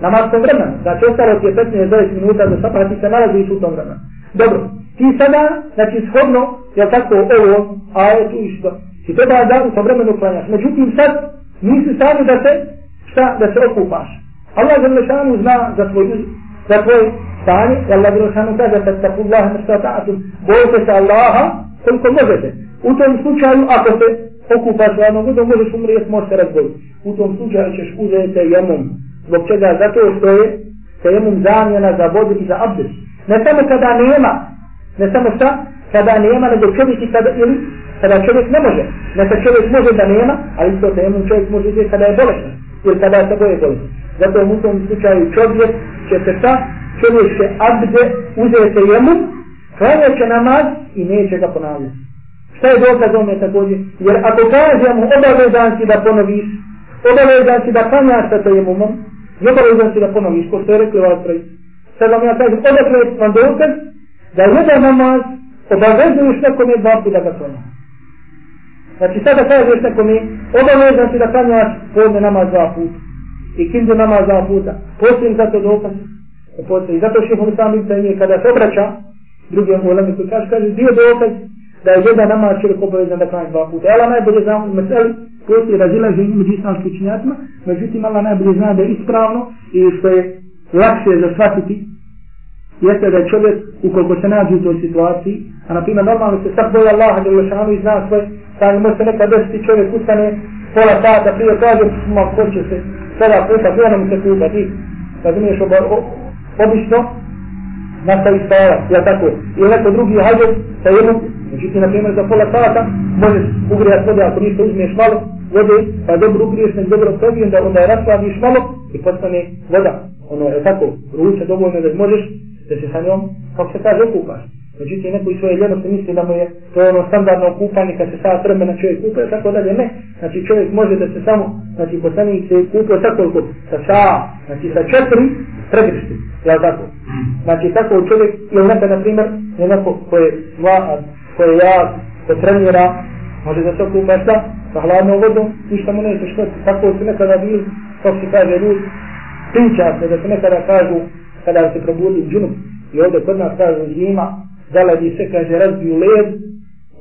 namaskom vremenu. Znači ostalo ti je 15-20 minuta do sapa, ti se nalaziš u tom vremenu. Dobro, ti sada, znači shodno, jel tako, ovo, a je tu išto, ti treba da u tom vremenu klanjaš. Međutim, sad nisi sami da se, šta, da se okupaš. Allah za lešanu zna za tvoj, za tvoj stanje, Allah za lešanu kaže, fattaku Allah, mrsta ta'atum, bojte se Allaha, koliko možete. U tom slučaju, ako se okupaš hladnom vodom, možeš umrijeti, možeš se razboliti. U tom slučaju ćeš uzeti jemom. Zbog čega? Zato što je tejemum zamjena za vodu i za abdes. Ne samo kada nema, ne samo šta, kada nema, nego čovjek i kada, ili kada čovjek ne može. Neka čovjek može da nema, ali isto tejemum čovjek može uzeti kada je bolestan. Ili kada se boje bolestan. Zato u tom slučaju čovjek će se šta, čovjek će abde uzeti jemom, klanjat će namaz i neće ga ponavljati. Šta je dokaz ome također? Jer ako kažemo obavezan si da ponoviš, obavezan si da klanjaš sa tajemumom, umom, i obavezan si da ponoviš, ko što je rekli ovaj vas prej. Sad vam ja kažem, odakle vam dokaz da jedan namaz obavezuješ nekome dva puta da ga klanja. Znači sada kažeš nekome, obavezan si da klanjaš podne namaz dva puta. I kindu namaz dva puta. Postoji za to dokaz. Postoji. Zato što je sam biti kada se obraća drugi ulemi koji kaže, kaže, dio dokaz da je jedan namaz čovjek obavezan da klanja dva puta. Allah najbolje zna u meseli koji se razilaže među islamskim učinjacima, međutim Allah najbolje zna da je ispravno i što je lakše za shvatiti jeste da je čovjek ukoliko se nađe u toj situaciji, a na primjer normalno se sad boje Allaha da lešanu i zna svoje stanje pa može se nekad desiti čovjek ustane pola sata prije kaže, ma ko će se sada puta, gdje nam se puta, ti razumiješ obično, nastavi spavati, ja tako, ili neko drugi hađe sa jednom Međutim, na primjer, za pola sata možeš ugrijat vode ako ništa uzmeš malo vode, pa dobro ugriješ, nek dobro probijem, da onda je raskladiš malo i postane voda. Ono je tako, ruče dovoljno da možeš da se sa njom, kako se kaže, okupaš. Međutim, neko iz svoje ljenosti misli da mu je to ono standardno kupanje kad se sada vremena čovjek kupa, tako dalje, ne. Znači čovjek može da se samo, znači poslanik se kupa sa koliko, sa sa, znači sa četiri pregršti, jel tako? Znači tako čovjek, ili neka, na primjer, je neko koje dva, koje ja ko trenira, može da se okupa šta, sa hladnom vodom, ništa mu neće što, tako su nekada bili, kako se kaže ljudi, priča se da se nekada kažu, kada se probudi džunup, i ovdje kod nas kažu zima, zaladi se, kaže, razbiju led,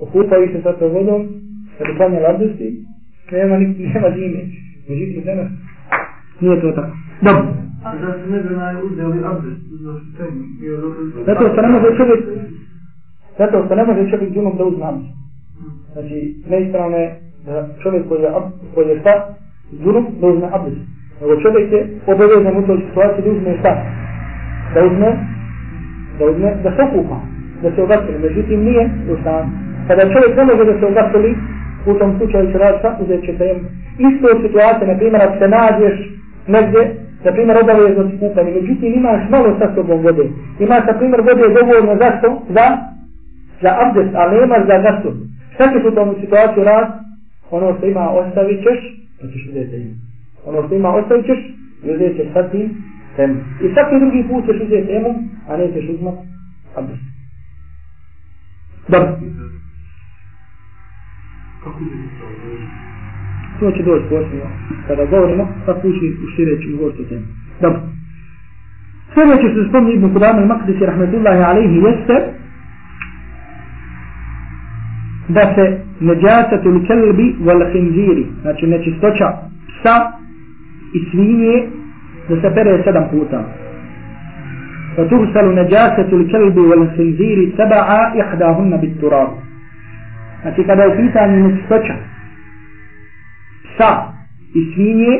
okupaju se sa to vodom, kad je planje ladosti, nema, nema zime. Međutim, danas nije to tako. Dobro. Zato što ne može čovjek Zato što ne može čovjek džunom da uzme abdest. Znači, neispravno je da čovjek koji je, koji je šta, džunom da uzme abdest. Nego čovjek je obavezan u toj situaciji da uzme šta? Da uzme, da uzme, da se okupa, da se ugasili, Međutim, nije u stan. Kada čovjek ne može da se ugasili, u tom slučaju će raditi šta? Uzet će se. Isto je situacija, na primjer, ako se nađeš negdje, na primjer, obavezno si kupanje. Međutim, imaš malo sa sobom vode. Imaš, na primjer, vode dovoljno zašto? Za za abdest, ali nema za gasu. Šta ćeš u tom situaciju raditi? Ono što ima ostavit ćeš, pa ćeš uzeti im. Ono što ima ostavit ćeš, uzeti ćeš sad tim temu. I svaki drugi put ćeš uzeti temu, a nećeš uzmat abdest. Dobro. Je to? Će doći posljedno. Kada govorimo, pa kući u šireću govoriti o temi. Dobro. Sljedeće što se spomni Ibn Kudama i Makdisi rahmetullahi alaihi jeste da se neđasatu li kelbi wal khinziri, znači nečistoća psa i svinje da se pere sedam puta. Kelbi wal khinziri seba'a ihdahunna bit turab. Znači kada je u pitanju nečistoća psa i svinje,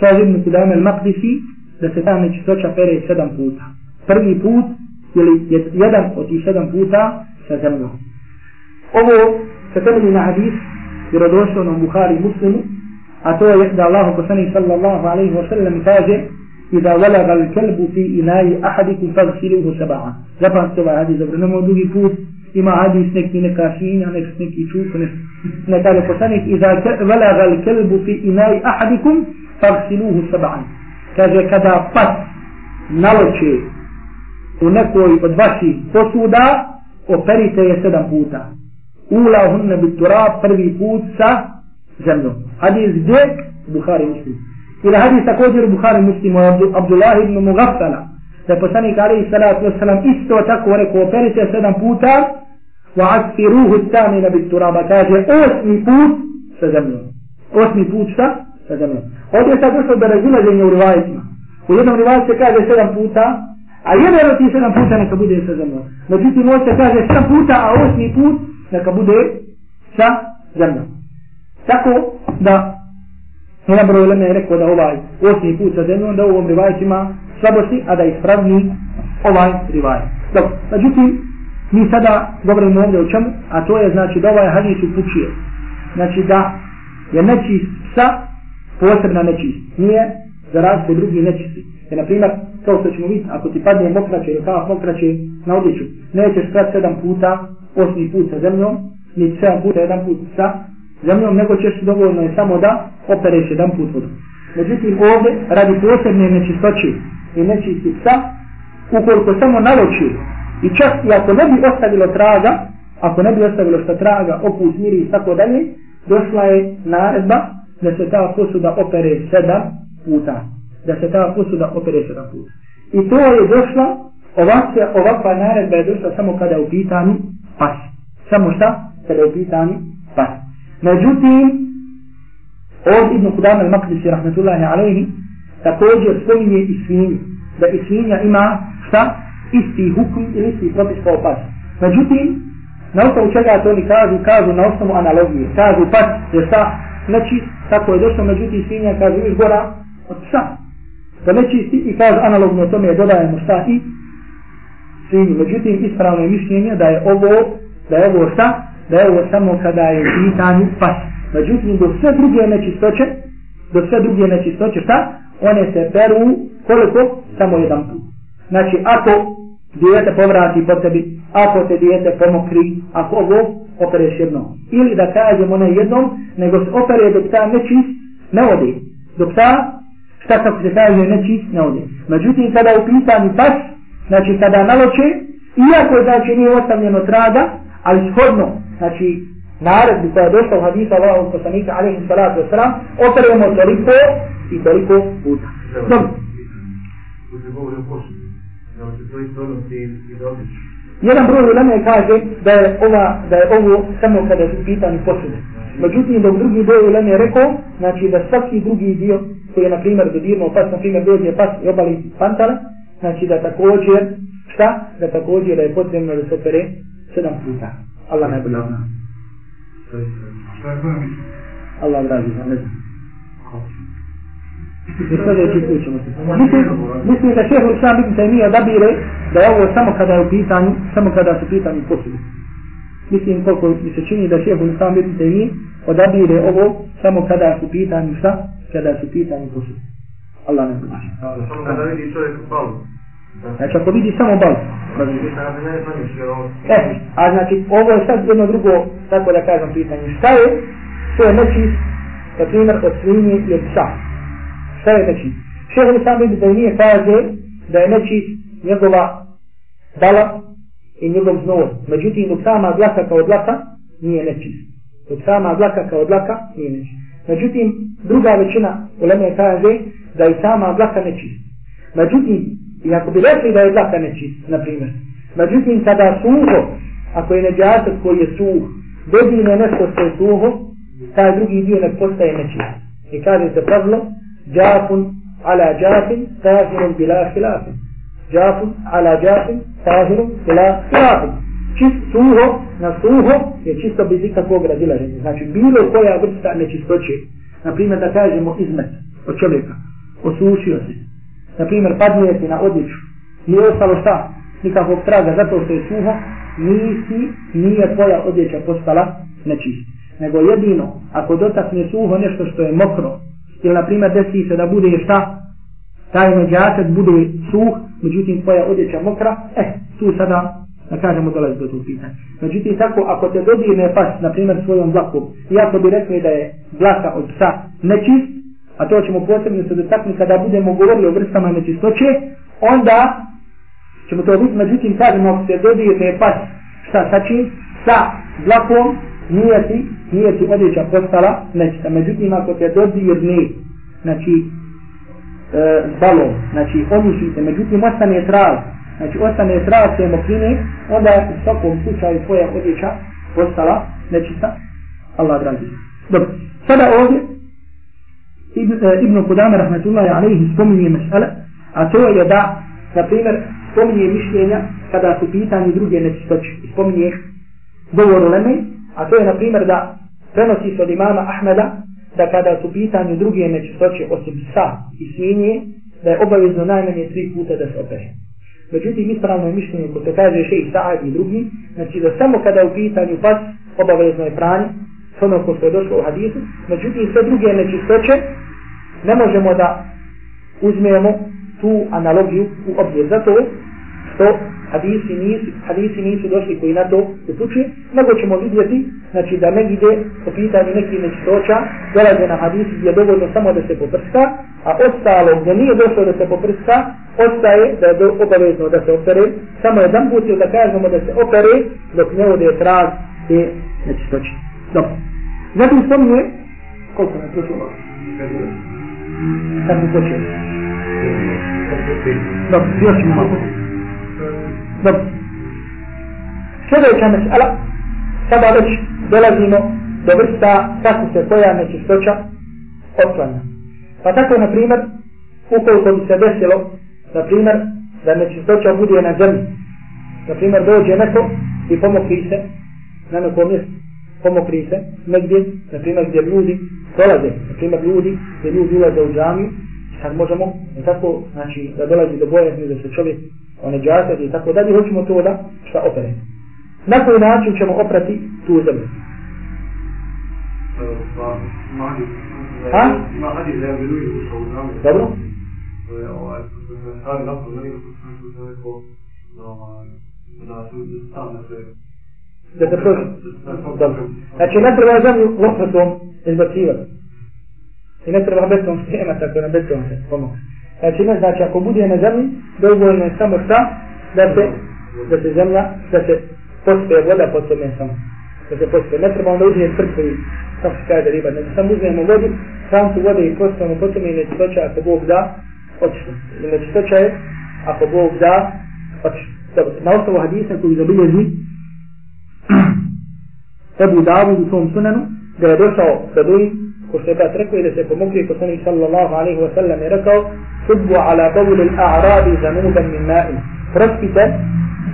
kaže Ibn Kudama al-Makdisi, da se ta nečistoća pere sedam puta. Prvi put, ili jedan od tih sedam puta sa zemljom. Ovo se temelji na hadis, jer odrošao nam Bukhari muslimu, a to je da Allah poslanih sallallahu alaihi wa sallam kaže Iza valaga l-kelbu fi inaji ahadikum fagsiluhu saba'a. Zapamte ovaj hadis, dobro, nemoj drugi put, ima hadis neki neka svinja, nek, neki čuk, ne, ne kaže poslanik, Iza valaga l-kelbu fi inaji ahadikum fagsiluhu saba'a kaže kada pas naloče u nekoj od vaših posuda operite je sedam puta ula hunne bit turab prvi put sa zemljom hadis gdje? Bukhari muslim ili hadis također Bukhari muslim od Abdullah ibn Mughaffala da poslanik alaihi salatu wasalam isto tako rekao operite sedam puta wa asfiruhu tamina bit turaba kaže osmi put sa zemljom osmi put šta? sa zemljom. Ovdje je sad došlo do razilaženja u rivajetima. U jednom rivajetu se kaže sedam puta, a jedan od tih sedam puta neka bude sa zemljom. Međutim, ovdje se kaže sedam puta, a osmi put neka bude sa zemljom. Tako da jedan broj leme je rekao da ovaj osmi put sa zemljom, da u ovom rivajet ima slabosti, a da ispravni ovaj rivajet. Dobro, međutim, mi sada govorimo ovdje o čemu, a to je znači da ovaj hadis upućuje. Znači da je nečist sa posebna nečist. Nije za razliku drugi nečisti. Jer, na primjer, kao što ćemo vidjeti, ako ti padne mokraće ili kao mokraće na odjeću, nećeš prat sedam puta, osmi put sa zemljom, ni sedam puta, jedan put sa zemljom, nego ćeš dovoljno je samo da opereš jedan put vodu. Međutim, ovdje, radi posebne nečistoći i nečisti psa, ukoliko samo naloči i čak i ako ne bi ostavilo traga, ako ne bi ostavilo šta traga, okus, miri i tako dalje, došla je naredba da se ta posuda opere sedam puta. Da se ta posuda opere sedam puta. I to je došla, ovakva, ovakva naredba je došla samo kada je u pitanju pas. Samo šta? Kada je u pitanju pas. Međutim, od Ibn Kudam al-Maqdisi rahmetullahi alaihi također spominje i svinje. Da i svinja ima šta? Isti hukm ili isti propis kao pas. Međutim, na osnovu čega to oni kažu? Kažu na osnovu analogije. Kažu pas je šta? nečist, tako je došlo, međutim svinja kaže još gora od psa. Da nečisti i kaže analogno tome dodajemo šta i svinju. Međutim, ispravno je mišljenje da je ovo, da je ovo šta, da je ovo samo kada je u pitanju pas. Međutim, do sve druge nečistoće, do sve druge nečistoće, šta? One se peru koliko? Samo jedan put. Znači, ako dijete povrati po tebi, ako te dijete pomokri, ako ovo, opereš jednom. Ili da kažemo ne jednom, nego se opere dok ta nečist ne ode. Dok ta, šta kako se kaže, nečist ne ode. Međutim, kada u pitanju pas, znači kada naloče, iako znači nije ostavljeno traga, ali shodno, znači naredbi koja je došla u hadisa Allahog poslanika, alaihi salatu wasalam, operemo toliko i toliko puta. Dobro. Jedan broj uleme kaže da je ova da je ovo samo kada su pitani posude. Međutim, u drugi broj uleme je rekao, znači da svaki drugi dio koji je, na primjer, dodirno pas, na primjer, dođe pas i obali pantala, znači da također, šta? Da također da je potrebno da se opere sedam puta. Allah najbolje ona. Allah vraži, ne znam. I sljedeći put ćemo se. Mislim, da šehr Islam ibn Taymiyyah odabire da je ovo samo kada je u pitanju, samo kada su pitanju posudu. Mislim koliko mi se čini da šehr Islam ibn Taymiyyah odabire ovo samo kada su pitanju šta? Kada su pitanju posudu. Allah ne znači. Samo kada vidi čovjek palu. Znači ako vidi samo bal. E, a znači ovo je sad jedno drugo, tako da kažem pitanje. Šta je? To je nečist, na primjer, od svinje i od psa šta je nečist? Šeho li sam vidi da nije kaže da je nečist njegova dala i njegov znova. Međutim, dok sama glasa kao dlaka nije nečist. Dok sama dlaka kao dlaka nije nečist. Međutim, druga većina u Leme kaže da i sama dlaka nečist. Međutim, i ako bi rekli da je dlaka nečist, na primjer, međutim, kada suho, ako je neđasak koji je suh, dobine nešto što je suho, taj drugi dio ne postaje nečist. I kaže se pravilo, džafun ala džafin, tahirun bila hilafin. Džafun ala džafin, tahirun bila hilafin. Čist suho na suho je čisto bez ikakvog razilaženja. Znači, bilo koja vrsta nečistoće, na primjer da kažemo izmet od čovjeka, osušio se, na primjer padnije ti na odjeću, nije ostalo šta, nikakvog traga, zato što je suho, nisi, nije tvoja odjeća postala nečista. Nego jedino, ako dotakne suho nešto što je mokro, ili na primjer desi se da bude šta, taj međačak bude suh, međutim tvoja odjeća mokra, eh, tu sada, da kažemo, dolazi do tog pitanja. Međutim, tako, ako te dodirne pas, na primjer, svojom dlakom, i ako bi rekli da je dlaka od psa nečist, a to ćemo posebno se dotaknuti kada budemo govorili o vrstama nečistoće, onda ćemo to biti, međutim, kažemo, ako se dodirne pas, šta, sa čim? Sa dlakom, nije ti, nije ti odjeća postala nečista. Međutim, ako se dodirne, znači, e, balon, znači, omišite, međutim, ostane trav, znači, ostane trav se mokrine, onda je u svakom slučaju tvoja odjeća postala nečista. Allah dragi. Dobro, sada ovdje, Ibn, e, Ibn rahmetullahi alaihi, spominje mesele, a to je da, na primjer, spominje mišljenja kada su pitanje druge nečistoće. Spominje govor u Lemej, a to je na primjer da prenosi se od imama Ahmeda da kada su pitanje druge nečistoće osim sa i svinje, da je obavezno najmanje tri puta da se opere. Međutim, ispravno je mišljenje ko se kaže še i Sa'ad i drugi, znači da samo kada je u pitanju pas, obavezno je pranje, ono ko se je došlo u hadisu, međutim sve druge nečistoće ne možemo da uzmemo tu analogiju u obzir. Zato što hadisi nisu, hadisi nisu došli koji na to upućuje, nego ćemo vidjeti znači, da negdje po pitanju nekih nečistoća dolaze na hadisi gdje je dovoljno samo da se poprska, a ostalo gdje nije došlo da se poprska, ostaje da je obavezno da se opere, samo jedan put da kažemo da se opere dok ne ode trag te nečistoće. Dobro. Zatim spominje, koliko nam prošlo? Kad mi počeo? Dobro, još ćemo malo. Dobro. Sljedeća mesela, sada već dolazimo do vrsta kako se koja nečistoća otklanja. Pa tako, na primjer, ukoliko bi se desilo, na primjer, da nečistoća bude na zemlji, na primjer, dođe neko i pomokri se na nekom mjestu, pomokri se negdje, na primjer, gdje ljudi dolaze, na primjer, ljudi, gdje ljudi ulaze u džamiju, sad možemo, tako, znači, da dolazi do bojazni, da se čovjek one džakat i tako dalje, hoćemo to da šta opere. Na koji način ćemo oprati tu zemlju? Ha? Dobro? Da se prođe. Dobro. Znači ne treba zemlju lopatom izbacivati. I ne treba beton schema tako na beton se pomoći. Znači ne znači ako bude na zemlji, dovoljno je samo šta da se, da se zemlja, da se pospe voda pod tome samo. Da se pospe. Ne treba onda uzeti prku i kako se kaže riba. Znači samo uzmemo vodu, sam tu vode i pospemo pod tome i nečistoća ako Bog da, očišno. I nečistoća je ako Bog da, očišno. Dobro, na osnovu hadisa koji zabilježi Ebu Davud u svom sunanu, da je došao da duji, ko što je brat rekao, i da se pomogli, ko sam sallallahu alaihi wa sallam je rekao, subbu ala bavul al-a'rabi zanuban min ma'in. Prospite,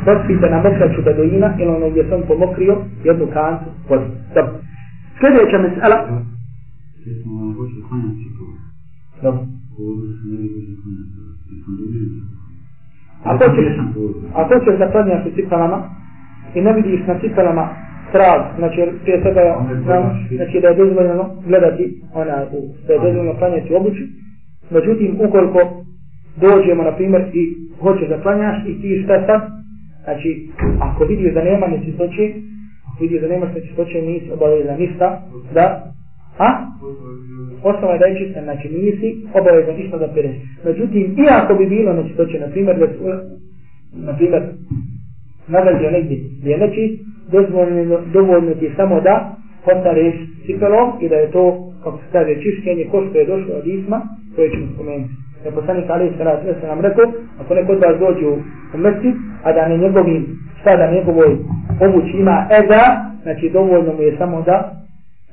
prospite na mokraću beduina ili ono gdje sam pomokrio jednu kantu vodi. Dobro. Sljedeća mesela. Dobro. A to ćeš, a to ćeš zaklanjaš u cipelama i ne vidiš na cipelama trag, znači prije sebe je, znači da je dozvoljeno gledati, ona, da je dozvoljeno klanjati obući, Međutim, ukoliko dođemo, na primjer, i hoćeš da klanjaš i ti šta sad, znači, ako vidiš da nema nečistoće, ako vidiš da nema nečistoće, nisi obavezan ništa, da, a? Osnova je da je čista, znači nisi obavezan ništa da pereš. Međutim, i ako bi bilo nečistoće, na primjer, da na primjer, nagađio negdje gdje je nečist, dovoljno ti samo da potareš cipelom i da je to, kako se kaže, čišćenje ko što je došlo od isma, koje ćemo spomenuti. Je poslanik Ali Sarat se nam rekao, ako neko od vas dođe u, u mrci, a da ne njegovi, šta da njegovoj obući ima eza, znači dovoljno mu je samo da,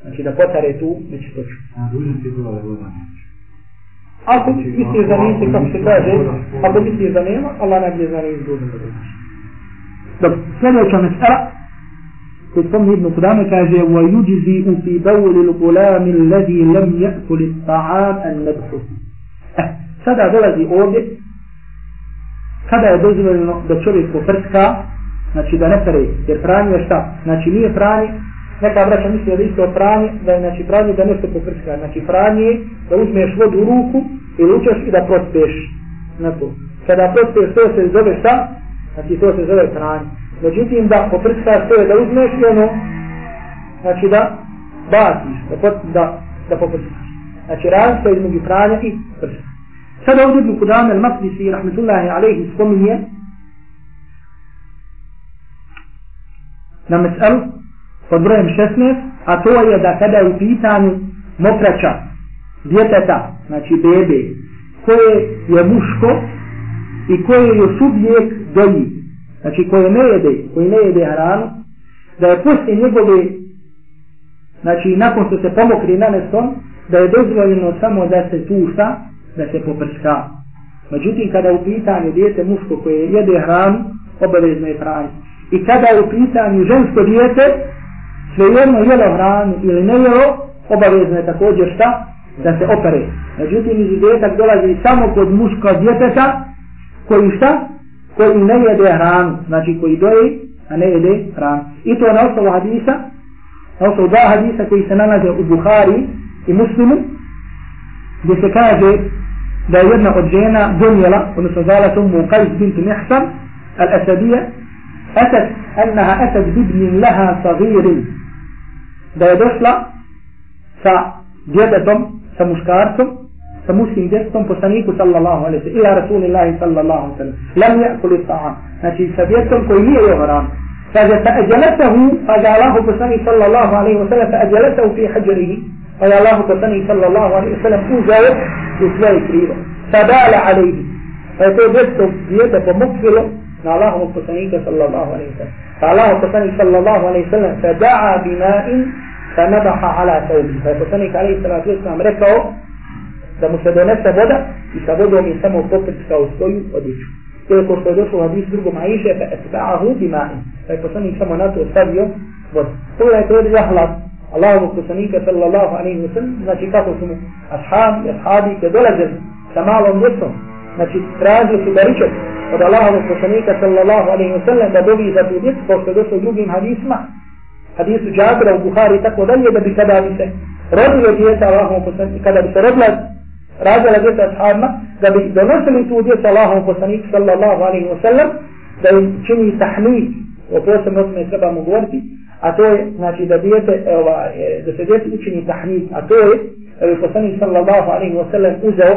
znači da potare tu nečistoću. A dužan ti bila voda Ako misliš da nisi, kako se kaže, ako misliš da nema, Allah najbolje zna nisi dužan da dođeš. Dobro, sljedeća mesela, koji spomni Ibn Kudame kaže وَيُجْزِئُ فِي بَوْلِ الْغُلَامِ الَّذِي لَمْ يَأْكُلِ الطَّعَامَ النَّبْحُ eh, Sada dolazi ovdje kada je dozvoljeno da čovjek poprska znači da ne pere, jer pranje je šta? Znači nije pranje, neka braća misli da isto pranje, da je znači pranje da nešto poprska, znači pranje je da uzmeš vodu u ruku i lučeš i da prospeš na to. Kada prospeš to se zove šta? Znači to se zove pranje. Međutim, da poprskaš to je da uzmeš i ono, znači da baciš, da, pot, da, da poprskaš. Znači razlika između pranja i prska. Sada ovdje Ibn Kudame al-Maqdisi, rahmetullahi alaihi, spominje na meselu pod brojem 16, a to je da kada je u pitanju mokraća djeteta, znači bebe, koje je muško i koje je subjekt doji, znači koje ne jede, koji ne jede hranu, da je poslije njegove, znači nakon što se pomokri na neston, da je dozvoljeno samo da se tuša, da se poprska. Međutim, kada u pitanju dijete muško koje jede hranu, obavezno je pranje. I kada je u pitanju žensko dijete, svejedno jelo hranu ili ne jelo, obavezno je također šta? Da se opere. Međutim, izuzetak dolazi samo kod muška djeteta, koji šta? Koji ne jede hranu, znači koji doje, a ne jede hranu. I to na osnovu hadisa, na osnovu dva hadisa koji se nalaze u Buhari i Muslimu, gdje se kaže da je jedna od žena donijela, odnosno zvala tomu Qajs bintu Mihsan, al-Asadija, أتت أنها أتت بابن لها صغير da je došla sa djetetom, sa muškarcom, sa muškim djetetom poslaniku sallallahu alaihi sallam, ila rasulillahi sallallahu alaihi sallam, lam yakuli ta'am, znači sa djetetom koji nije jeo haram. Kaže, fa ajalatahu, ga Allahu poslanik sallallahu alaihi sallam, fa ajalatahu fi hađarihi, pa je Allahu poslanik sallallahu alaihi sallam uzao u svoje krivo. Fa dala alaihi, pa je to djeteto djete pomukvilo na Allahu poslanika sallallahu alaihi sallam. Fa Allahu poslanik sallallahu alaihi sallam, fa da'a bima'in, ala tawbi. Pa je poslanik alaihi sallam rekao, da mu se donese voda i sa vodom je samo poprskao svoju odjeću. To je ko što je došlo u hadisu drugom Aisha, pa etba'ahu bima'in. Pa je poslanik samo na to stavio vodu. To je to je jahlat. Allahovog poslanika sallallahu alaihi wa sallam, znači kako su mu ashabi, ashabi, kad dolaze sa malom djecom, znači tražili su baričak od Allahovog poslanika sallallahu alaihi wa sallam da dobi za tu djecu, kao što je došlo u drugim hadisma, hadisu Džabra u Buhari i tako dalje, da bi kada bi se rodilo djeta Allahovog poslanika, kada bi se rodila rađala djeca ashabima, da bi donosili tu djecu Allahom poslanik sallallahu alaihi wa sallam, da im čini tahmid, o posebno o tome trebamo govoriti, a to je, znači, da djete, e, ova, e, da se djeti učini tahmid, a to je, da bi poslanik sallallahu alaihi wa sallam uzeo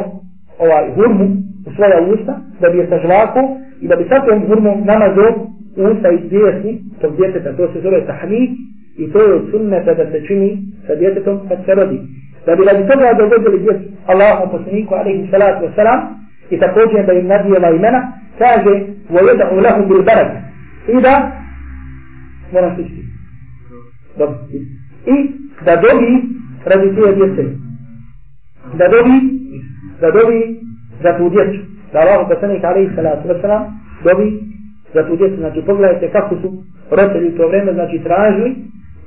ovaj hurmu u svoja usta, da bi je sažvako i da bi sa tom hurmom namazao usta iz djesni tog djeteta, to se zove tahmid, i to je od sunneta da se čini sa djetetom kad se rodi da bi radi toga dogodili djecu Allahom poslaniku alaihi salatu wasalam i također da im nadijela imena kaže وَيَدَعُ لَهُمْ بِالْبَرَكِ i da moram se isti i da dobi radi tije djece da dobi da dobi za tu djecu da Allahom poslaniku alaihi salatu wasalam dobi za tu djecu znači pogledajte kako su roditelji to vreme znači tražili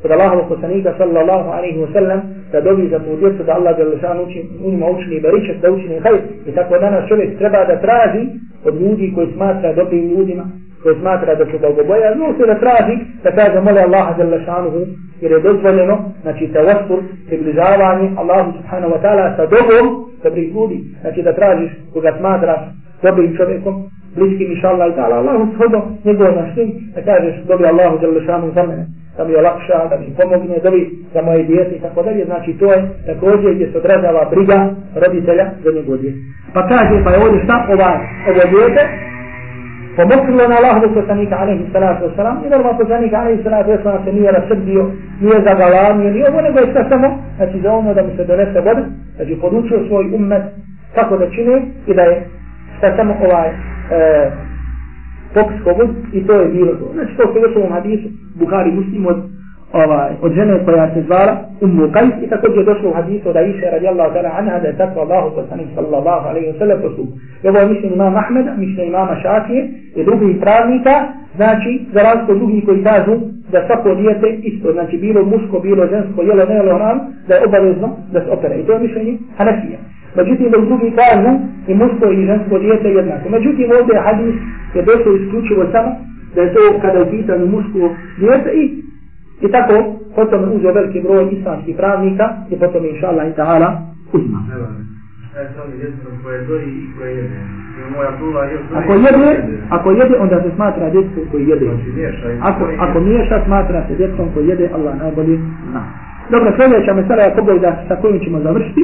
kod Allahovog poslanika sallallahu alaihi wa sallam da dobi za tu djecu da Allah je lešan u njima učini baričak, da učini hajt. I tako danas čovjek treba da traži od ljudi koji smatra dobrim ljudima, koji smatra da su bogoboja, no se da traži da kaže mole Allaha za lešanuhu, jer je dozvoljeno, znači tevastur, približavanje Allahu subhanahu wa ta'ala sa dobom dobrih ljudi, znači da tražiš koga smatraš dobrim čovjekom, bliskim inša Allah i ta'ala, Allahu shodno njegov naštim, da kažeš dobi Allahu za lešanuhu za mene da mi olakša, da mi pomogne, dovi za moje djete i tako dalje. Znači to je također gdje se odražava briga roditelja za njegov djete. Pa kaže, pa je ovdje šta ova, ovo djete, pomokrilo na Allahovu poslanika alaihi salatu wasalam i normalno poslanika alaihi salatu wasalam se nije rasrdio, nije zagalamio, nije ovo nego je sve samo, znači za ono da mu se donese voda, znači podučio svoj ummet kako da čine i da je šta samo ovaj e, popis i to je bilo to. Znači to se još u ovom hadisu, Buhari muslim od ovaj, od žene koja se zvala Ummu Qais i također je došlo u hadisu od Aisha radijallahu ta'ala anha da je tako Allahu poslanik sallallahu alaihi wa sallam postup. I ovo je Ahmed, imama Ahmeda, mišljen imama Šafije i drugih pravnika, znači za razliku od drugih koji kažu da svako dijete isto, znači bilo muško, bilo žensko, jelo, ne jelo, nam, da je obavezno da se opere. I to je mišljenje Hanafija. Međutim, da drugi kažu i muško i žensko dijete jednako. Međutim, ovdje hadis je došlo isključivo samo da je to kada je pitanju muško dijete i I tako, potom je uzeo veliki broj islamskih pravnika i potom inša Allah i ta'ala uzma. Ako jede, ako jede, onda se smatra djecom koji jede. Ako, ako miješa, smatra se djecom koji jede, Allah najbolje zna. Dobro, sljedeća mesela je pogleda sa kojim ćemo završiti.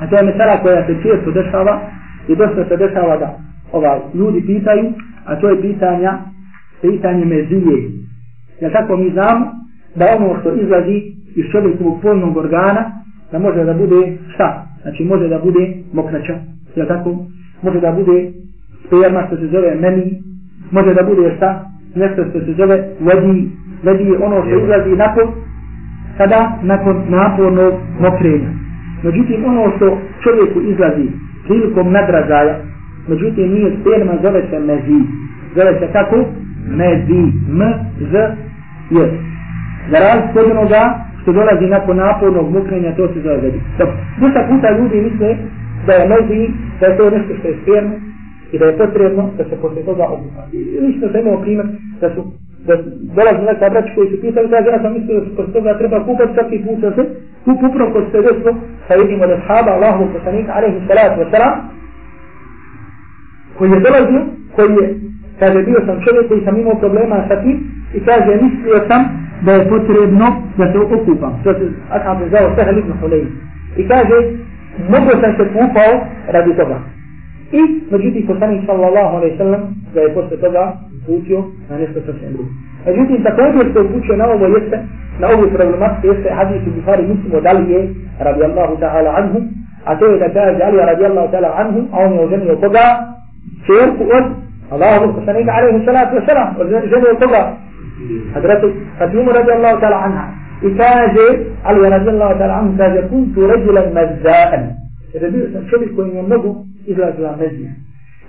A to je mesela koja se često dešava i dosta se dešava da ovaj, ljudi pitaju, a to je pitanja, pitanje mezije. Jer tako mi znamo da ono što izlazi iz čovjekovog polnog organa, da može da bude šta? Znači može da bude mokraća. Jer tako? Može da bude sperma što se zove meni, može da bude šta? Nešto što se zove vodi, vodi je ono što izlazi nakon, kada? Nakon napornog mokrenja. Međutim, ono što čovjeku izlazi prilikom nadražaja, međutim nije sperma, zove se mezi. Zove se kako? Medi, M, z, j. za razliku od onoga što dolazi nakon napornog mukrenja, to se zove vedi. Dobro, dosta puta ljudi misle da je medi, da je to nešto što je sperno i da je potrebno da se posle toga obuka. I lično sam imao primjer da su da dolazi neka braća koji su pitali, kaže, ja sam mislio da se posle toga treba kupati svaki put da se kup upravo kod se desilo, pa vidimo da sahaba Allahu poslanika, alaihi salatu wasalam, koji je dolazio, koji je, kaže, bio sam čovjek koji sam imao problema sa tim, i kaže mislio sam da je potrebno da se okupam. To se ashab zao Sahel ibn Hulej. I kaže mogu sam se kupao radi toga. I međutim poslanik sallallahu alaihi sallam da je posle toga uputio na nešto sasvim drugo. Međutim također se uputio na ovo jeste na ovu problematiku jeste hadis u Bukhari muslim od Alije radijallahu ta'ala anhum a to je da kaže Alija radijallahu ta'ala anhum a on je oženio koga? Čerku od Allahu poslanika alaihi salatu wa salam oženio koga? حضرت فاطمة رضي الله تعالى عنها. إكاجة علي رضي الله تعالى عنه كاجة كنت رجلا مزاء. شبه كون ينبغو إذا أسلام مزيا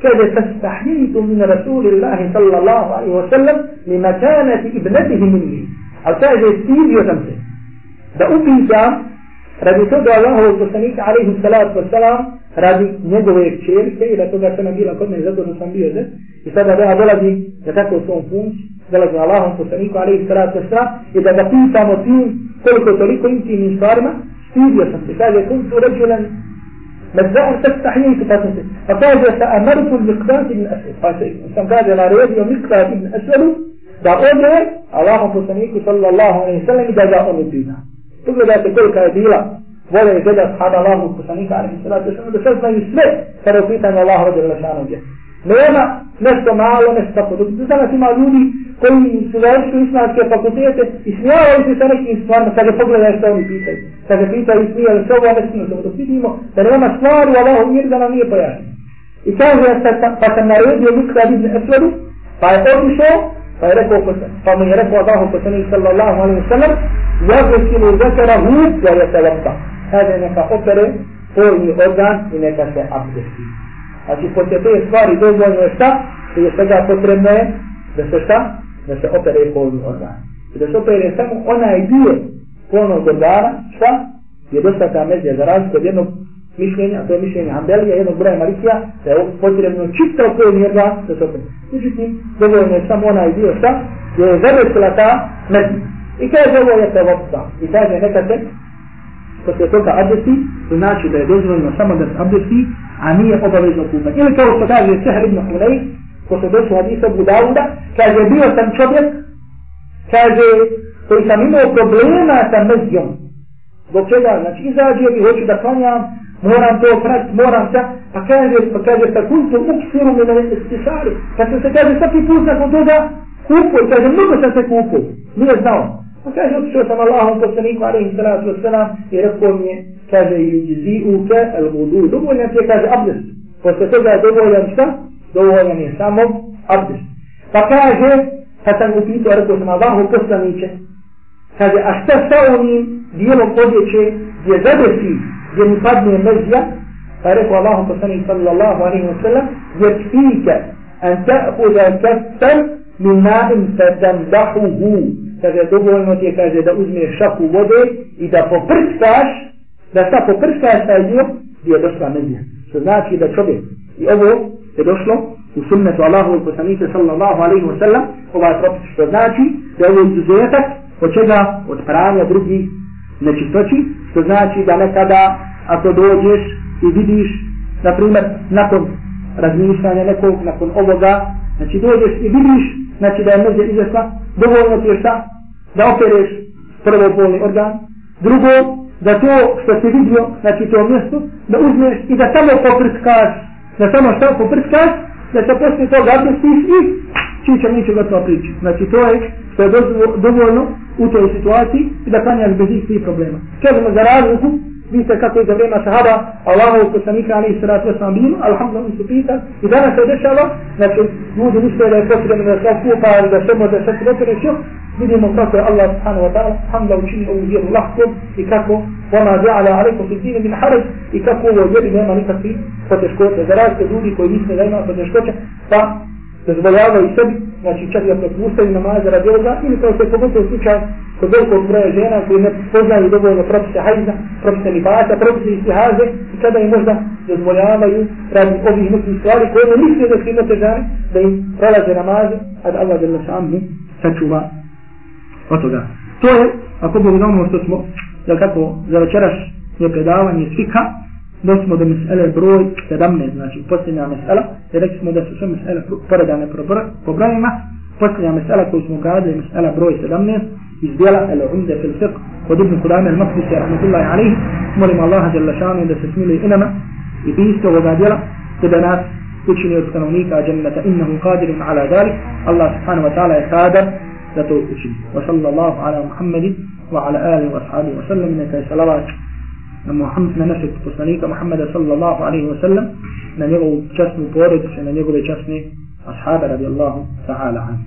كاجة فاستحييت من رسول الله صلى الله عليه وسلم لمكانة ابنته مني؟ أو كاجة ستير يتمسي da upita radi toga Allahov poslanika alaihi salatu wasalam radi njegove čerke i da toga sam bila kod mene zato sam bio zet i sada da dolazi da tako u svom funkciju dolazi Allahom poslaniku alaihi salatu wasalam i da ga pitamo tim koliko toliko intimnim stvarima stidio sam se kaže kuntu ređulan مزاع تستحييت فاتنسي فقال فأمرت المقداد بن أسود فقال naredio مقداد بن أسود da ode Allahom poslaniku sallallahu alaihi sallam i da ga on upita. Pogledajte kolika je bila volja i želja sahaba Allahu poslanika alaihi sallatu što da sad znaju sve kada je pitanje Allahu radi velašanu gdje. Nema nešto malo, nešto tako. Dok danas ima ljudi koji su završili islamske fakultete i smijavaju se sa nekim stvarima, kada pogledaju što oni pitaju. Kada pitaju i smijaju se ovo, ne smiju se ovo. Dok vidimo da nema stvar u Allahu mir da nam nije pojašnjeno. I kaže, pa sam naredio Mikra ibn Esvedu, pa je otišao, Pa je rekao, pa mi je rekao Allahu poslanik sallallahu alaihi wa sallam, ja se sinu zekara hud, ja je se lepa. Hade neka opere, to je mi organ i neka se abdesi. Znači, poslije te stvari dozvoljno je šta, što svega potrebno je, da se šta, da se opere polni organ. I da se opere samo onaj dio polnog organa, šta, je dosta ta medija za razliku od jednog mišljenje, a to je mišljenje Hanbelija, jednog broja Malikija, da je potrebno čitav koji organ da se opet. Međutim, dovoljno je samo onaj dio šta? gdje Je zadesila ta mezija. I kaže ovo je te vodca. I kaže neka se što se toga abdesti, to znači da je dozvoljeno samo da se abdesti, a nije obavezno kupati. Ili kao što kaže Seher ibn Hulej, ko se došlo od Isa Budavuda, kaže bio sam čovjek, kaže koji sam imao problema sa mezijom. Zbog čega? Znači izađe i hoću da klanjam, moram to pratiti, moram ta, pa kaže, pa kaže, pa kuntu uksiru mi na istisari, pa sam se kaže, svaki put nakon toga kupo, kaže, mnogo sam se kupo, nije znao. Pa kaže, otišao sam Allahom poslaniku, alaihi salatu wasalam, i rekao mi je, kaže, ili jizi uke, el vudu, dovoljan ti je, kaže, abdest. Posle toga je dovoljan šta? Dovoljan je samo abdest. Pa kaže, kad sam upitao, rekao sam Allahom poslaniće, kaže, a šta sa onim dijelom odjeće gdje zadesi mi padne mrzija, pa je rekao Allahom poslanik sallallahu alaihi wa sallam, jer fike an ta'huda kastan min ma'in fatamdahuhu. Kaže, dovoljno ti je, kaže, da uzmeš šaku vode i da poprskaš, da šta poprskaš taj dio gdje je došla mrzija. Što znači da čovjek, i ovo je došlo u sunnetu Allahu i poslanike sallallahu alaihi wa sallam, ovaj propis što znači da je ovo izuzetak od čega? Od pranja drugih nečistoći, što znači da nekada ako dođeš i vidiš, na primjer, nakon razmišljanja nekog, nakon ovoga, znači dođeš i vidiš, znači da je mrze izvesla, dovoljno ti je šta? Da opereš prvo polni organ, drugo, da to što si vidio, znači to mjesto, da uzmeš i da samo poprskaš, da samo šta poprskaš, da se poslije toga abdestiš i čim će mi će gotovo priči. Znači to je što je dovoljno u toj situaciji i da klanjaš bez istih problema. Kažemo za razliku, vi ste kako je za vrema sahaba, Allahovu poslanika, ali i sratu sam bilo, alhamdulillah su pita, i danas se dešava, znači ljudi misle da je potrebno da se kupa, da se može sve potrebno što, vidimo kako je Allah subhanahu wa ta'ala, alhamdulillah učini ovu vjeru lahkom i kako vama ja'ala alaikum fi dini min haraj i kako ovo vjeri nema nikakvi poteškoće. Za razliku ljudi koji misle da ima poteškoće, pa dozvoljavaju sebi, znači čak da propustaju namaze radi ovoga, ili kao što je pogotovo slučaj kod velikog broja žena koji ne poznaju dovoljno propise hajza, propise libata, propise istihaze, i kada im možda dozvoljavaju radi ovih nekih stvari koje ne misle da su imate žene, da im prolaze namaze, a da Allah jel sam mu sačuva od toga. To je, ako Bog ono što smo, da kako za večeraš je predavanje svika, došli do mesele broj 17, znači posljednja mesela, i rekli smo da su sve mesele poredane po brojima, posljednja mesela koju smo gradili, mesela broj 17, iz dijela El Umde fil Fiqh, kod Ibn Kudame al-Maqdisi, rahmatullahi alihi, molim Allaha jalla šanu da se smili inama i pisto ovoga dijela, te da nas učini od stanovnika džennata innahu qadirun ala dalik, Allah subhanahu wa ta'ala je kadar da to učini. Wa sallallahu ala Muhammedin wa ala alihi wa wa sallam, neka je salavat na Muhammed na našeg poslanika Muhammeda sallallahu alaihi wa sallam na njegovu časnu porodicu na njegove časne ashaba radijallahu ta'ala anhu